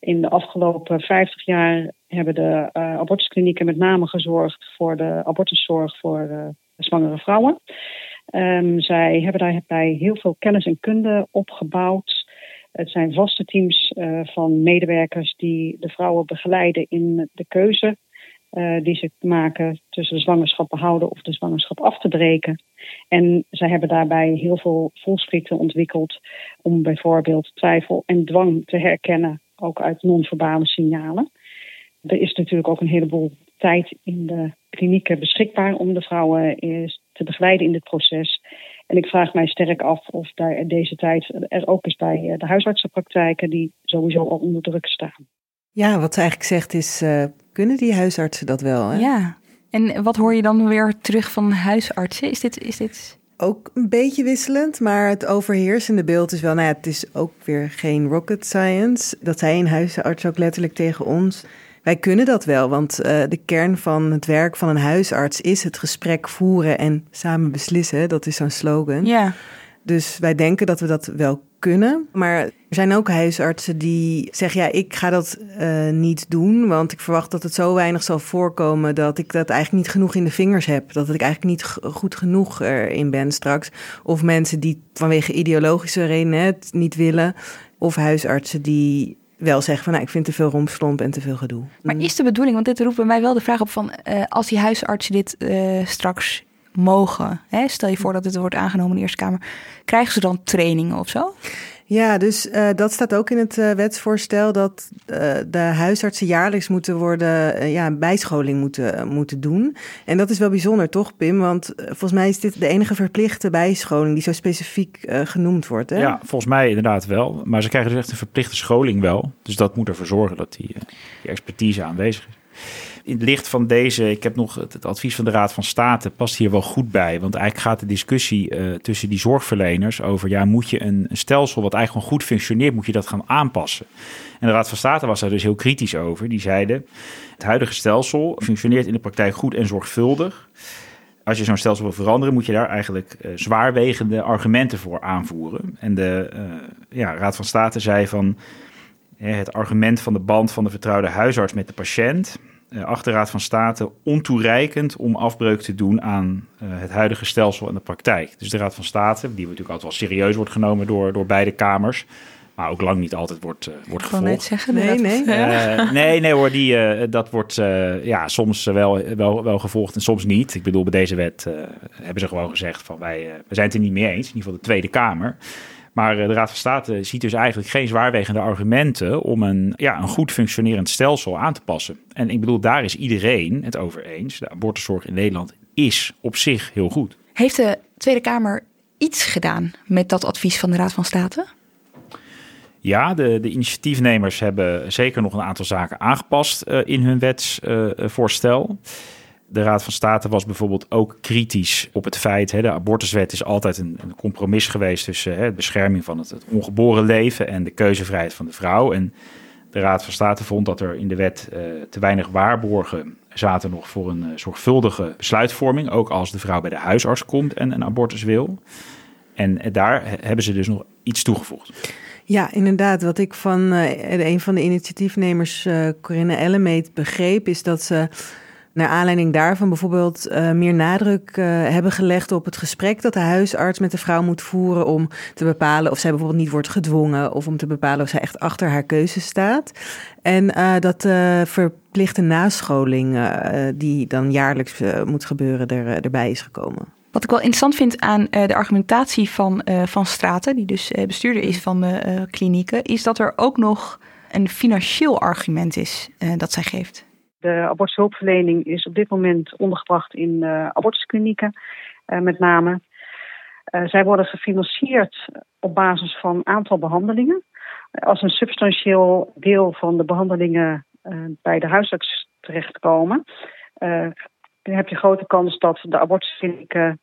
In de afgelopen 50 jaar hebben de uh, abortusklinieken met name gezorgd voor de abortuszorg voor uh, zwangere vrouwen. Um, zij hebben daarbij heel veel kennis en kunde opgebouwd. Het zijn vaste teams uh, van medewerkers die de vrouwen begeleiden in de keuze die ze maken tussen de zwangerschap behouden of de zwangerschap af te breken. En zij hebben daarbij heel veel volscripten ontwikkeld om bijvoorbeeld twijfel en dwang te herkennen ook uit non-verbale signalen. Er is natuurlijk ook een heleboel tijd in de klinieken beschikbaar om de vrouwen te begeleiden in dit proces. En ik vraag mij sterk af of daar deze tijd er ook is bij eh, de huisartsenpraktijken die sowieso al onder druk staan. Ja, wat ze eigenlijk zegt is, uh, kunnen die huisartsen dat wel? Hè? Ja, en wat hoor je dan weer terug van huisartsen? Is dit, is dit ook een beetje wisselend, maar het overheersende beeld is wel, nou ja, het is ook weer geen rocket science. Dat zei een huisarts ook letterlijk tegen ons. Wij kunnen dat wel, want uh, de kern van het werk van een huisarts is het gesprek voeren en samen beslissen. Dat is zo'n slogan. Ja. Dus wij denken dat we dat wel kunnen. Maar er zijn ook huisartsen die zeggen: ja, ik ga dat uh, niet doen, want ik verwacht dat het zo weinig zal voorkomen dat ik dat eigenlijk niet genoeg in de vingers heb. Dat ik eigenlijk niet goed genoeg erin ben straks. Of mensen die vanwege ideologische redenen het niet willen. Of huisartsen die wel zeggen van nou, ik vind te veel rompslomp en te veel gedoe. Maar is de bedoeling, want dit roept bij mij wel de vraag op van uh, als die huisartsen dit uh, straks mogen, hè, stel je voor dat dit wordt aangenomen in de Eerste Kamer, krijgen ze dan trainingen of zo? Ja, dus uh, dat staat ook in het uh, wetsvoorstel dat uh, de huisartsen jaarlijks moeten worden, ja, bijscholing moeten, moeten doen. En dat is wel bijzonder, toch, Pim? Want volgens mij is dit de enige verplichte bijscholing die zo specifiek genoemd wordt. Hè? Ja, volgens mij inderdaad wel. Maar ze krijgen dus echt een verplichte scholing wel. Dus dat moet ervoor zorgen dat die, die expertise aanwezig is in het licht van deze, ik heb nog het, advies van de Raad van State, past hier wel goed bij. Want eigenlijk gaat de discussie uh, tussen die zorgverleners over, ja, moet je een, stelsel wat eigenlijk gewoon goed functioneert, moet je dat gaan aanpassen? En de Raad van State was daar dus heel kritisch over. Die zeiden, het huidige stelsel functioneert in de praktijk goed en zorgvuldig. Als je zo'n stelsel wil veranderen, moet je daar eigenlijk uh, zwaarwegende argumenten voor aanvoeren. En de uh, ja, Raad van State zei van het argument van de band van de vertrouwde huisarts met de patiënt Achterraad van State ontoereikend om afbreuk te doen aan uh, het huidige stelsel en de praktijk. Dus de Raad van State, die natuurlijk altijd wel serieus wordt genomen door, door beide kamers, maar ook lang niet altijd wordt, uh, wordt gevolgd. Ik net zeggen, nee, nee. nee, nee hoor, die, dat wordt ja, soms wel, wel, wel gevolgd en soms niet. Ik bedoel, bij deze wet hebben ze gewoon gezegd van wij we zijn het er niet mee eens, in ieder geval de Tweede Kamer. Maar eh, de Raad van State ziet dus eigenlijk geen zwaarwegende argumenten om een, ja, een goed functionerend stelsel aan te passen. En ik bedoel, daar is iedereen het over eens. De abortuszorg in Nederland is op zich heel goed. Heeft de Tweede Kamer iets gedaan met dat advies van de Raad van State? Ja, de, de initiatiefnemers hebben zeker nog een aantal zaken aangepast uh, in hun wetsvoorstel. Uh, de Raad van State was bijvoorbeeld ook kritisch op het feit, hè, de abortuswet is altijd een, een compromis geweest tussen hè, de bescherming van het, ongeboren leven en de keuzevrijheid van de vrouw. En de Raad van State vond dat er in de wet uh, te weinig waarborgen zaten nog voor een uh, zorgvuldige besluitvorming, ook als de vrouw bij de huisarts komt en een abortus wil. En uh, daar hebben ze dus nog iets toegevoegd. Ja, inderdaad. Wat ik van een van de initiatiefnemers, Corinne Ellemeet, begreep, is dat ze naar aanleiding daarvan bijvoorbeeld uh, meer nadruk uh, hebben gelegd op het gesprek dat de huisarts met de vrouw moet voeren om te bepalen of zij bijvoorbeeld niet wordt gedwongen of om te bepalen of zij echt achter haar keuze staat. En uh, dat verplichte nascholing die dan jaarlijks moet gebeuren er, erbij is gekomen. Wat ik wel interessant vind aan de argumentatie van, van Straten, die dus bestuurder is van de klinieken, is dat er ook nog een financieel argument is dat zij geeft. De abortushulpverlening is op dit moment ondergebracht in uh, abortusklinieken, uh, met name. Uh, zij worden gefinancierd op basis van aantal behandelingen. Als een substantieel deel van de behandelingen bij de huisarts terechtkomen, dan heb je grote kans dat de abortusklinieken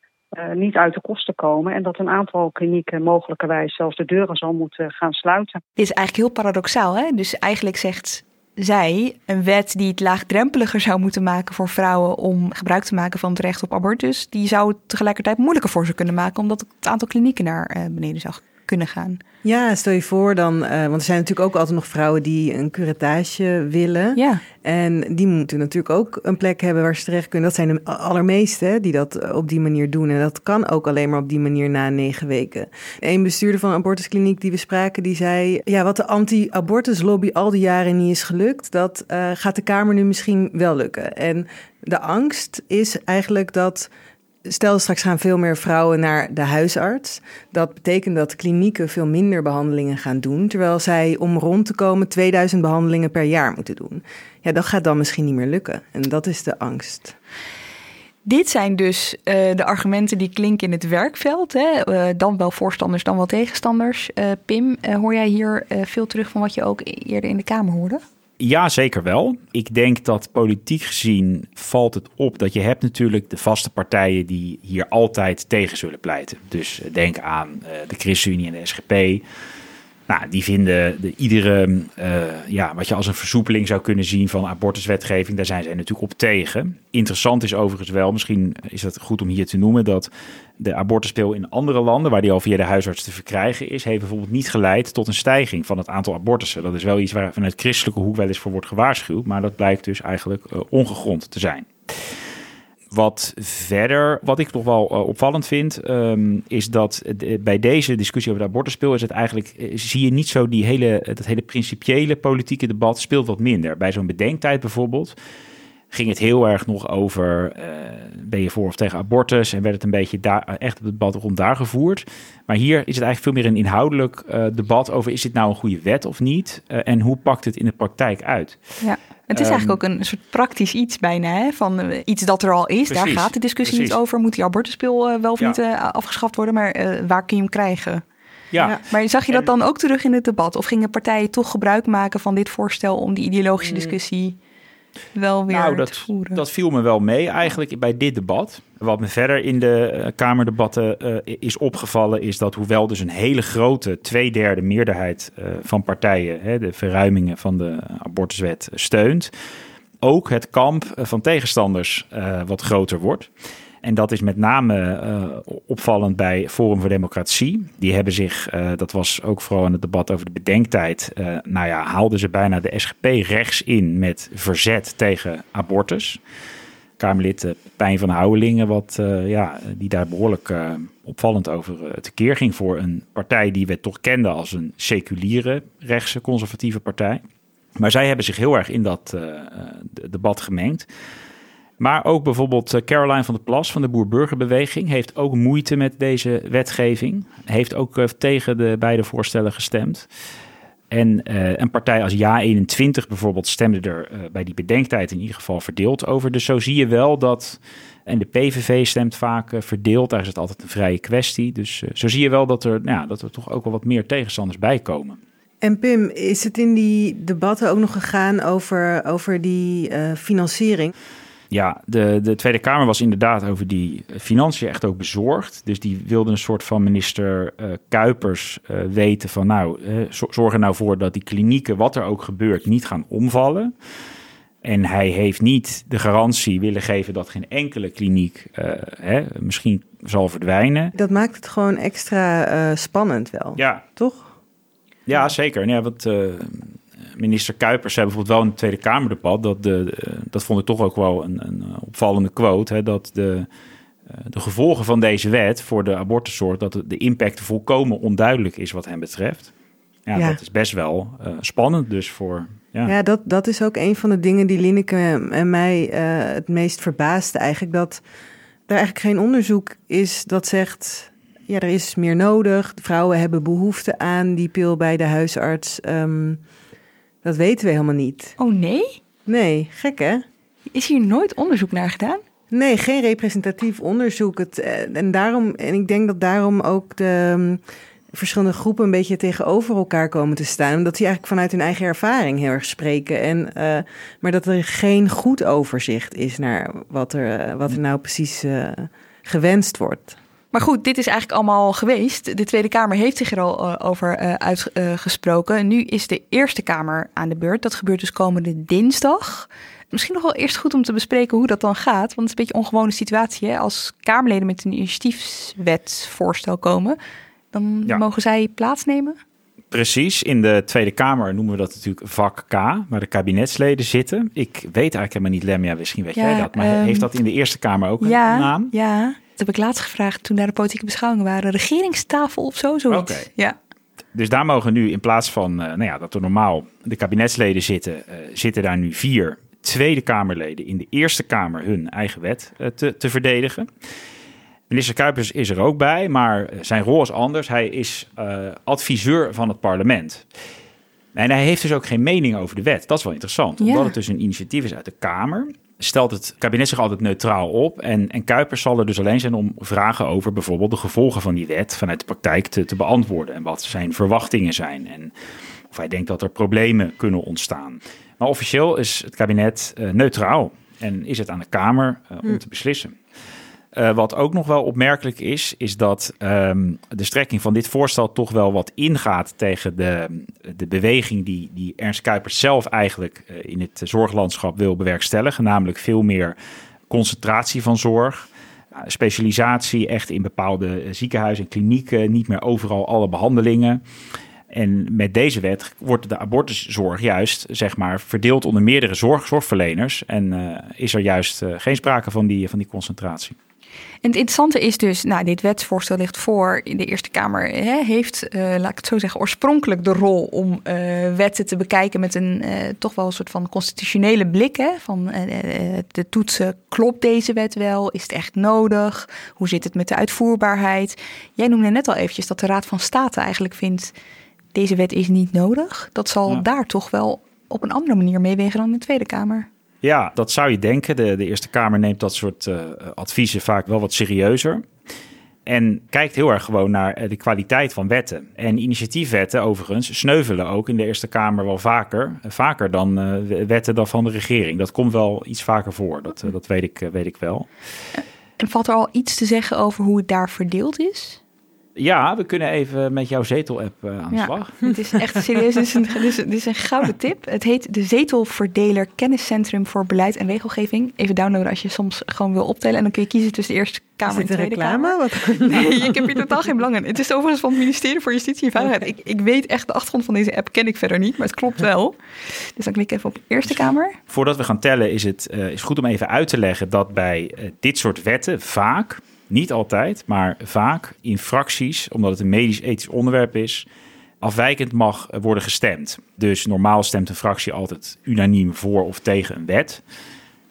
niet uit de kosten komen en dat een aantal klinieken mogelijkerwijs zelfs de deuren zal moeten gaan sluiten. Dit is eigenlijk heel paradoxaal. Hè? Dus eigenlijk zegt zij een wet die het laagdrempeliger zou moeten maken voor vrouwen om gebruik te maken van het recht op abortus, die zou het tegelijkertijd moeilijker voor ze kunnen maken, omdat het aantal klinieken naar eh, beneden zou kunnen gaan. Ja, stel je voor dan, uh, want er zijn natuurlijk ook altijd nog vrouwen die een curettage willen. Ja. En die moeten natuurlijk ook een plek hebben waar ze terecht kunnen. Dat zijn de allermeeste die dat eh, op die manier doen. En dat kan ook alleen maar op die manier na negen weken. Een bestuurder van een abortuskliniek die we spraken, die zei... ja, wat de anti-abortuslobby al die jaren niet is gelukt... dat uh, gaat de Kamer nu misschien wel lukken. En de angst is eigenlijk dat stel straks gaan veel meer vrouwen naar de huisarts. Dat betekent dat klinieken veel minder behandelingen gaan doen, terwijl zij om rond te komen 2000 behandelingen per jaar moeten doen. Ja, dat gaat dan misschien niet meer lukken. En dat is de angst. Dit zijn dus uh, de argumenten die klinken in het werkveld. Hè? Uh, dan wel voorstanders, dan wel tegenstanders. Uh, Pim, hoor jij hier veel terug van wat je ook eerder in de Kamer hoorde? Ja, zeker wel. Ik denk dat politiek gezien valt het op dat je hebt natuurlijk de vaste partijen die hier altijd tegen zullen pleiten. Dus eh, denk aan uh, de ChristenUnie en de SGP. Nou, die vinden de, iedere, uh, ja, wat je als een versoepeling zou kunnen zien van abortuswetgeving, daar zijn zij natuurlijk op tegen. Interessant is overigens wel, misschien is het goed om hier te noemen, dat de abortuspeel in andere landen, waar die al via de huisarts te verkrijgen is, heeft bijvoorbeeld niet geleid tot een stijging van het aantal abortussen. Dat is wel iets waar vanuit christelijke hoek wel eens voor wordt gewaarschuwd, maar dat blijkt dus eigenlijk uh, ongegrond te zijn. Wat verder, wat ik toch wel uh, opvallend vind, um, is dat bij deze discussie over de abortuspil is het eigenlijk, zie je niet zo die hele, dat hele principiële politieke debat speelt wat minder. Bij zo'n bedenktijd bijvoorbeeld ging het heel erg nog over, ben je voor of tegen abortus? En werd het een beetje daar, echt het debat rond daar gevoerd. Maar hier is het eigenlijk veel meer een inhoudelijk debat over, is dit nou een goede wet of niet? En hoe pakt het in de praktijk uit? Ja. Het is um, eigenlijk ook een soort praktisch iets bijna, hè? van uh, iets dat er al is. Precies, Daar gaat de discussie precies. niet over. Moet die abortuspil uh, wel of ja. niet uh, afgeschaft worden, maar waar kun je hem krijgen? Ja. ja. Maar zag je dat dan ook terug in het debat? Of gingen partijen toch gebruik maken van dit voorstel om die ideologische discussie wel weer nou, dat, te voeren? Dat viel me wel mee eigenlijk bij dit debat. Wat me verder in de uh, Kamerdebatten uh, is opgevallen, is dat hoewel dus een hele grote tweederde meerderheid uh, van partijen hè, de verruimingen van de abortuswet steunt, ook het kamp van tegenstanders wat groter wordt. En dat is met name uh, opvallend bij Forum voor Democratie. Die hebben zich, uh, dat was ook vooral in het debat over de bedenktijd, uh, nou ja, haalden ze bijna de SGP rechts in met verzet tegen abortus. Kamerlid Pijn van Houwelingen, wat, ja, die daar behoorlijk opvallend over tekeer ging voor een partij die we toch kenden als een seculiere rechtse conservatieve partij. Maar zij hebben zich heel erg in dat debat gemengd. Maar ook bijvoorbeeld eh, Caroline van der Plas van de Boer-Burgerbeweging heeft ook moeite met deze wetgeving. Heeft ook eh, tegen de beide voorstellen gestemd. En uh, een partij als Ja21 bijvoorbeeld stemde er bij die bedenktijd in ieder geval verdeeld over. Dus zo zie je wel dat. En de PVV stemt vaak verdeeld. Daar is het altijd een vrije kwestie. Dus zo zie je wel dat er, nou dat er toch ook wel wat meer tegenstanders bij komen. En Pim, is het in die debatten ook nog gegaan over, over die financiering? Ja, de, de Tweede Kamer was inderdaad over die financiën echt ook bezorgd. Dus die wilde een soort van minister uh, Kuipers uh, weten van nou, uh, zorg er nou voor dat die klinieken, wat er ook gebeurt, niet gaan omvallen. En hij heeft niet de garantie willen geven dat geen enkele kliniek hè, misschien zal verdwijnen. Dat maakt het gewoon extra spannend wel, ja. toch? Ja, zeker. Ja, want minister Kuipers zei bijvoorbeeld wel in het Tweede Kamerdebat, dat, de, dat vond ik toch ook wel een, een opvallende quote, hè, dat de, eh, de gevolgen van deze wet voor de abortuszorg, dat de impact volkomen onduidelijk is wat hem betreft. Ja, ja. dat is best wel uh, spannend dus voor... Ja, ja dat, dat is ook een van de dingen die Lineke en mij uh, het meest verbaasde eigenlijk, dat er eigenlijk geen onderzoek is dat zegt... Ja, er is meer nodig. Vrouwen hebben behoefte aan die pil bij de huisarts. Um, dat weten we helemaal niet. Oh nee? Nee, gek hè? Is hier nooit onderzoek naar gedaan? Nee, geen representatief onderzoek. Het, en, daarom, en ik denk dat daarom ook de um, verschillende groepen een beetje tegenover elkaar komen te staan. Omdat die eigenlijk vanuit hun eigen ervaring heel erg spreken. En, uh, maar dat er geen goed overzicht is naar wat er, uh, wat er nou precies uh, gewenst wordt. Maar goed, dit is eigenlijk allemaal geweest. De Tweede Kamer heeft zich er al uh, over uh, uitgesproken. Uh, nu is de Eerste Kamer aan de beurt. Dat gebeurt dus komende dinsdag. Misschien nog wel eerst goed om te bespreken hoe dat dan gaat. Want het is een beetje een ongewone situatie. Hè? Als Kamerleden met een initiatiefswetsvoorstel komen, dan ja. mogen zij plaatsnemen. Precies, in de Tweede Kamer noemen we dat natuurlijk vak K, waar de kabinetsleden zitten. Ik weet eigenlijk helemaal niet, Lemja, misschien weet ja, jij dat. Maar um, heeft dat in de Eerste Kamer ook ja, een naam? Ja, heb ik laatst gevraagd toen daar de politieke beschouwingen waren. Regeringstafel of zo, zoiets. Okay. Ja. Dus daar mogen nu in plaats van, uh, nou ja, dat er normaal de kabinetsleden zitten, uh, zitten daar nu vier Tweede Kamerleden in de Eerste Kamer hun eigen wet uh, te, te verdedigen. Minister Kuipers is er ook bij, maar zijn rol is anders. Hij is adviseur van het parlement. En hij heeft dus ook geen mening over de wet. Dat is wel interessant, omdat het dus een initiatief is uit de Kamer stelt het kabinet zich altijd neutraal op. En, en Kuipers zal er dus alleen zijn om vragen over bijvoorbeeld de gevolgen van die wet vanuit de praktijk te, te beantwoorden. En wat zijn verwachtingen zijn. En of hij denkt dat er problemen kunnen ontstaan. Maar officieel is het kabinet uh, neutraal en is het aan de Kamer uh, om hm. te beslissen. Uh, wat ook nog wel opmerkelijk is, is dat um, de strekking van dit voorstel toch wel wat ingaat tegen de, de beweging die, die Ernst Kuipers zelf eigenlijk uh, in het zorglandschap wil bewerkstelligen. Namelijk veel meer concentratie van zorg. Uh, specialisatie echt in bepaalde ziekenhuizen en klinieken. Niet meer overal alle behandelingen. En met deze wet wordt de abortuszorg juist zeg maar, verdeeld onder meerdere zorg, zorgverleners. En is er juist geen sprake van die, van die concentratie. En het interessante is dus, nou, dit wetsvoorstel ligt voor in de Eerste Kamer, hè, heeft, uh, laat ik het zo zeggen, oorspronkelijk de rol om uh, wetten te bekijken met een uh, toch wel een soort van constitutionele blik. Hè, van de toetsen, klopt deze wet wel? Is het echt nodig? Hoe zit het met de uitvoerbaarheid? Jij noemde net al eventjes dat de Raad van State eigenlijk vindt, deze wet is niet nodig. Dat zal ja. daar toch wel op een andere manier meewegen dan in de Tweede Kamer. Ja, dat zou je denken. De, de Eerste Kamer neemt dat soort uh, adviezen vaak wel wat serieuzer. En kijkt heel erg gewoon naar de kwaliteit van wetten. En initiatiefwetten, overigens, sneuvelen ook in de Eerste Kamer wel vaker. Vaker dan wetten dan van de regering. Dat komt wel iets vaker voor. Dat, dat weet, ik, weet ik wel. En valt er al iets te zeggen over hoe het daar verdeeld is? Ja, we kunnen even met jouw zetel-app uh, aan de ja, slag. Het is echt serieus. Dit is, een, dit, is, dit is een gouden tip. Het heet de Zetelverdeler Kenniscentrum voor Beleid en Regelgeving. Even downloaden als je soms gewoon wil optellen. En dan kun je kiezen tussen de Eerste Kamer en de Tweede reclame? Kamer. Wat? Nee, ik heb hier totaal geen belang in. Het is overigens van het ministerie voor Justitie en Veiligheid. Ik, ik weet echt, de achtergrond van deze app ken ik verder niet, maar het klopt wel. Dus dan klik ik even op Eerste Kamer. Voordat we gaan tellen is het uh, is goed om even uit te leggen dat bij uh, dit soort wetten vaak niet altijd, maar vaak in fracties, omdat het een medisch-ethisch onderwerp is, afwijkend mag worden gestemd. Dus normaal stemt een fractie altijd unaniem voor of tegen een wet.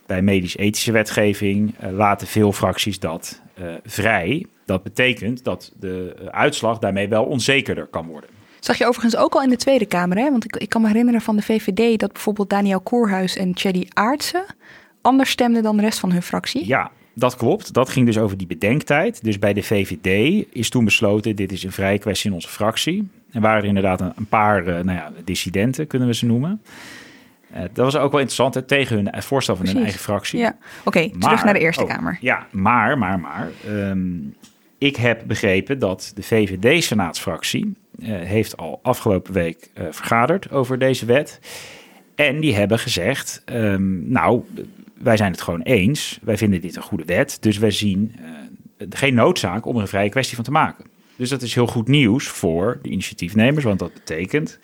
Bij medisch-ethische wetgeving uh, laten veel fracties dat uh, vrij. Dat betekent dat de uitslag daarmee wel onzekerder kan worden. Zag je overigens ook al in de Tweede Kamer, hè? want ik, ik kan me herinneren van de VVD dat bijvoorbeeld Daniel Koerhuis en Tjeddy Aartsen anders stemden dan de rest van hun fractie. Ja, dat klopt. Dat ging dus over die bedenktijd. Dus bij de VVD is toen besloten: dit is een vrije kwestie in onze fractie. En waren er inderdaad een, paar uh, nou ja, dissidenten, kunnen we ze noemen. Uh, dat was ook wel interessant hè, tegen hun voorstel van Precies. hun eigen fractie. Ja. Oké, okay, terug naar de Eerste oh, Kamer. Ja, maar, maar, maar. Um, ik heb begrepen dat de VVD-senaatsfractie uh, heeft al afgelopen week vergaderd over deze wet. En die hebben gezegd, um, nou, wij zijn het gewoon eens. Wij vinden dit een goede wet. Dus wij zien uh, geen noodzaak om er een vrije kwestie van te maken. Dus dat is heel goed nieuws voor de initiatiefnemers. Want dat betekent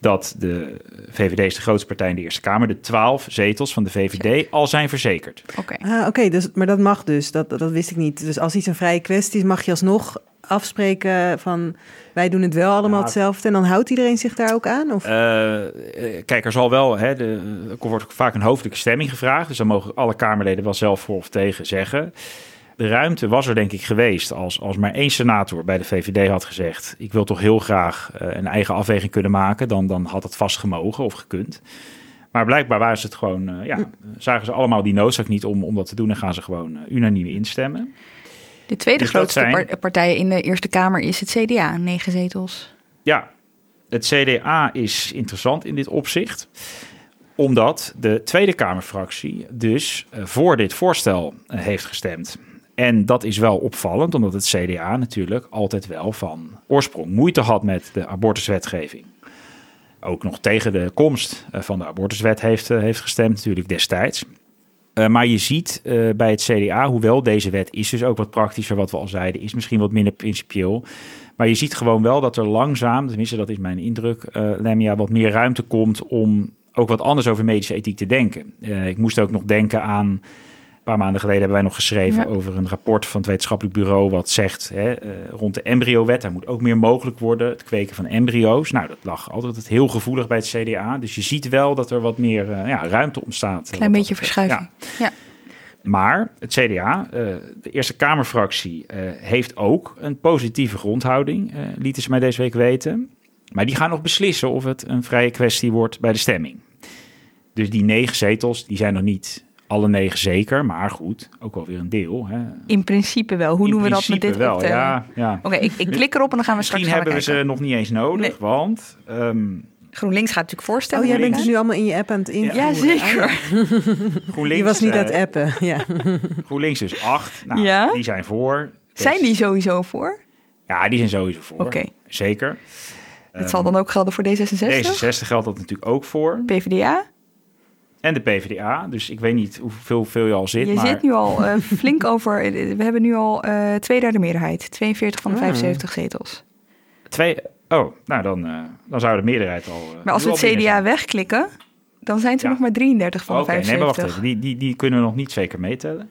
dat de VVD is de grootste partij in de Eerste Kamer. De twaalf zetels van de VVD al zijn verzekerd. Oké, okay. ah, okay, dus, maar dat mag dus. Dat, dat wist ik niet. Dus als iets een vrije kwestie is, mag je alsnog afspreken van wij doen het wel allemaal ja, hetzelfde en dan houdt iedereen zich daar ook aan? Of? Uh, kijk, er zal wel, hè, de, er wordt vaak een hoofdelijke stemming gevraagd, dus dan mogen alle Kamerleden wel zelf voor of tegen zeggen. De ruimte was er denk ik geweest als, als maar één senator bij de VVD had gezegd: ik wil toch heel graag uh, een eigen afweging kunnen maken, dan, dan had het vast gemogen of gekund. Maar blijkbaar waren ze het gewoon, uh, ja, zagen ze allemaal die noodzaak niet om, om dat te doen en gaan ze gewoon unaniem instemmen. De tweede Dus grootste zijn... partij in de Eerste Kamer is het CDA, negen zetels. Ja, het CDA is interessant in dit opzicht. Omdat de Tweede Kamerfractie dus uh, voor dit voorstel uh, heeft gestemd. En dat is wel opvallend, omdat het CDA natuurlijk altijd wel van oorsprong moeite had met de abortuswetgeving. Ook nog tegen de komst uh, van de abortuswet heeft, heeft gestemd, natuurlijk destijds. Uh, maar je ziet uh, bij het CDA, hoewel deze wet is dus ook wat praktischer, wat we al zeiden, is misschien wat minder principieel. Maar je ziet gewoon wel dat er langzaam, tenminste dat is mijn indruk, uh, Lemia, wat meer ruimte komt om ook wat anders over medische ethiek te denken. ik moest ook nog denken aan, paar maanden geleden hebben wij nog geschreven ja. over een rapport van het wetenschappelijk bureau wat zegt hè, rond de embryowet, daar moet ook meer mogelijk worden, het kweken van embryo's. Nou, dat lag altijd heel gevoelig bij het CDA. Dus je ziet wel dat er wat meer ja, ruimte ontstaat. Klein beetje verschuiving. Ja. Maar het CDA, de Eerste Kamerfractie, heeft ook een positieve grondhouding, lieten ze mij deze week weten. Maar die gaan nog beslissen of het een vrije kwestie wordt bij de stemming. Dus die negen zetels, die zijn nog niet alle negen zeker, maar goed, ook wel weer een deel. Hè. In principe wel. Hoe In doen we dat met dit wel, ja, ja. Oké, okay, ik, ik, klik erop en dan gaan we straks Misschien hebben we kijken. ze nog niet eens nodig, nee. want... Um, GroenLinks gaat natuurlijk voorstellen. Oh, jij bent dus nu allemaal in je app aan het invoeren. Ja, zeker. GroenLinks, je was niet uh, aan het appen, ja. GroenLinks dus acht. Nou, ja? die zijn voor. Dus... Zijn die sowieso voor? Ja, die zijn sowieso voor. Oké. Okay. Zeker. Het um, zal dan ook gelden voor D66? D66 geldt dat natuurlijk ook voor. PvdA? En de PvdA. Dus ik weet niet hoeveel veel je al zit. Je maar... zit nu al uh, flink over. We hebben nu al uh, twee derde meerderheid. 42 van de Ah. 75 zetels. Twee, Oh, nou dan, uh, dan zou de meerderheid al... Uh, maar als we het CDA wegklikken, dan zijn het er nog maar 33 van de Oké, nee, maar wacht even. Die, die, die kunnen we nog niet zeker meetellen.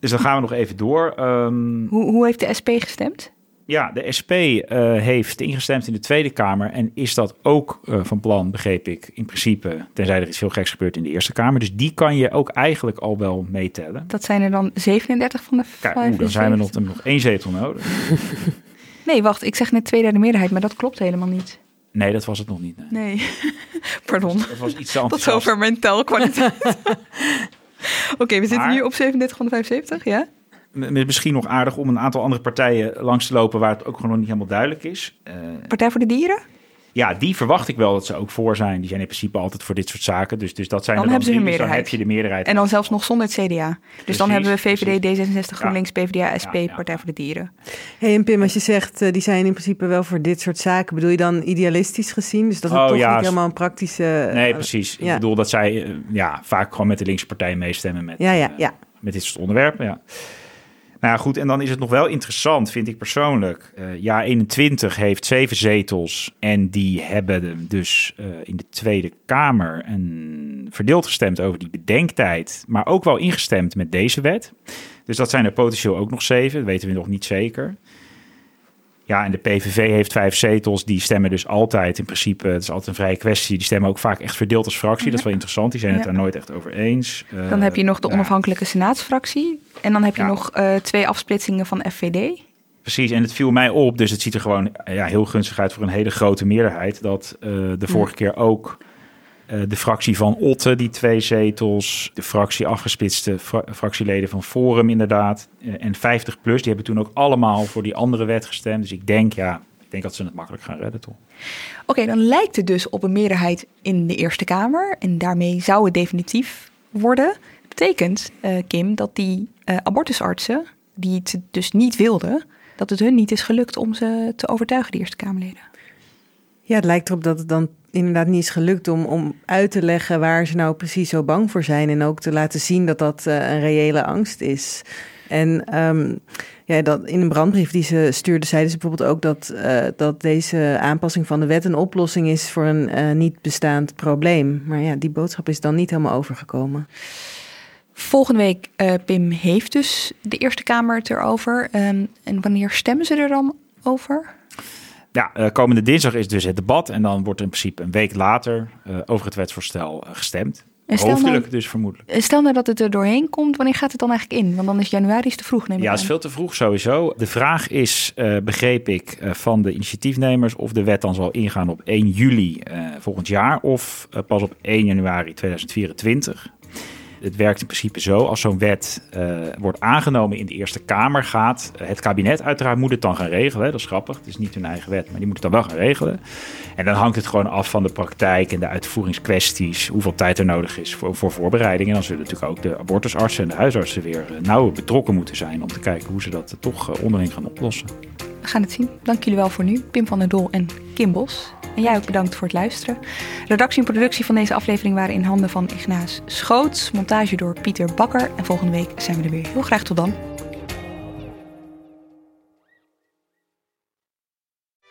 Dus dan gaan we nog even door. Um, hoe, hoe heeft de SP gestemd? Ja, de SP uh, heeft ingestemd in de Tweede Kamer en is dat ook uh, van plan, begreep ik, in principe, tenzij er iets heel geks gebeurt in de Eerste Kamer. Dus die kan je ook eigenlijk al wel meetellen. Dat zijn er dan 37 van de Kijk, dan zijn we nog, nog één zetel nodig. nee, wacht, ik zeg net tweederde meerderheid, maar dat klopt helemaal niet. Nee, dat was het nog niet. Nee, nee. pardon. Dat was iets te Tot zover mijn telkwaliteit. Oké, okay, we zitten Maar- nu op 37 van de 75, ja? Misschien nog aardig om een aantal andere partijen langs te lopen waar het ook gewoon nog niet helemaal duidelijk is. Eh, Partij voor de Dieren? ja, die verwacht ik wel dat ze ook voor zijn. Die zijn in principe altijd voor dit soort zaken. Dus, dus dat zijn Dan er hebben ze drie, dus dan meerderheid. heb je de meerderheid. En dan zelfs nog zonder het CDA. Dus Precies, dan hebben we VVD, precies. D66, GroenLinks, PvdA, SP, Partij voor de Dieren. Hey, en Pim, als je zegt eh, die zijn in principe wel voor dit soort zaken, bedoel je dan idealistisch gezien? Dus dat het Oh, toch ja, niet helemaal een praktische. Nee, eh, precies. ja. Ik bedoel dat zij ja, vaak gewoon met de linkse partij meestemmen met, Ja, ja, ja. met dit soort onderwerpen. Ja. Nou ja, goed. En dan is het nog wel interessant, vind ik persoonlijk. Eh jaar 21 heeft zeven zetels. En die hebben dus eh, in de Tweede Kamer een verdeeld gestemd over die bedenktijd. Maar ook wel ingestemd met deze wet. Dus dat zijn er potentieel ook nog zeven. Dat weten we nog niet zeker. Ja, en de PVV heeft vijf zetels. Die stemmen dus altijd in principe, het is altijd een vrije kwestie. Die stemmen ook vaak echt verdeeld als fractie. Dat is wel interessant. Die zijn het daar nooit echt over eens. Eh, Dan heb je nog de ja, onafhankelijke senaatsfractie. En dan heb je nog eh, twee afsplitsingen van FVD. Precies, en het viel mij op, dus het ziet er gewoon eh, ja, heel gunstig uit voor een hele grote meerderheid. Dat eh, de vorige keer ook eh, de fractie van Otte, die twee zetels, de fractie afgesplitste fra- fractieleden van Forum inderdaad, eh, en 50 plus, die hebben toen ook allemaal voor die andere wet gestemd. Dus ik denk, ja, ik denk dat ze het makkelijk gaan redden, toch? Oké, dan lijkt het dus op een meerderheid in de Eerste Kamer. En daarmee zou het definitief worden. Dat betekent, eh, Kim, dat die eh, abortusartsen, die het dus niet wilden, dat het hun niet is gelukt om ze te overtuigen, de Eerste Kamerleden. Ja, het lijkt erop dat het dan inderdaad niet is gelukt om, om uit te leggen waar ze nou precies zo bang voor zijn. En ook te laten zien dat dat eh, een reële angst is. En ehm, ja, dat in een brandbrief die ze stuurde, zeiden ze bijvoorbeeld ook dat, eh, dat deze aanpassing van de wet een oplossing is voor een eh, niet bestaand probleem. Maar ja, die boodschap is dan niet helemaal overgekomen. Volgende week, Pim, heeft dus de Eerste Kamer het erover. Ehm, en wanneer stemmen ze er dan over? Ja, eh, komende dinsdag is dus het debat en dan wordt in principe een week later eh, over het wetsvoorstel eh, gestemd. En nou- Hoofdelijk dus vermoedelijk. Stel nou dat het er doorheen komt, wanneer gaat het dan eigenlijk in? Want dan is januari is te vroeg, neem ik Ja, het is veel te vroeg sowieso. De vraag is, begreep ik, van de initiatiefnemers of de wet dan zal ingaan op 1 juli volgend jaar of pas op 1 januari 2024. Het werkt in principe zo, als zo'n wet eh, wordt aangenomen in de Eerste Kamer, gaat het kabinet uiteraard moet het dan gaan regelen. Dat is grappig, het is niet hun eigen wet, maar die moet het dan wel gaan regelen. En dan hangt het gewoon af van de praktijk en de uitvoeringskwesties, hoeveel tijd er nodig is voor, voor voorbereiding. En dan zullen natuurlijk ook de abortusartsen en de huisartsen weer eh, nauw betrokken moeten zijn om te kijken hoe ze dat eh, toch onderling gaan oplossen. We gaan het zien. Dank jullie wel voor nu. Pim van der Dol en Kim Bos. En jij ook bedankt voor het luisteren. Redactie en productie van deze aflevering waren in handen van Ignaas Schoots. Montage door Pieter Bakker. En volgende week zijn we er weer. Heel graag tot dan.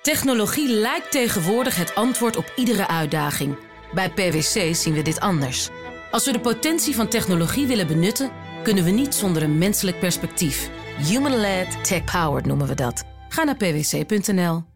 Technologie lijkt tegenwoordig het antwoord op iedere uitdaging. Bij PwC zien we dit anders. Als we de potentie van technologie willen benutten, kunnen we niet zonder een menselijk perspectief. Human-led, tech-powered noemen we dat. Ga naar pwc.nl.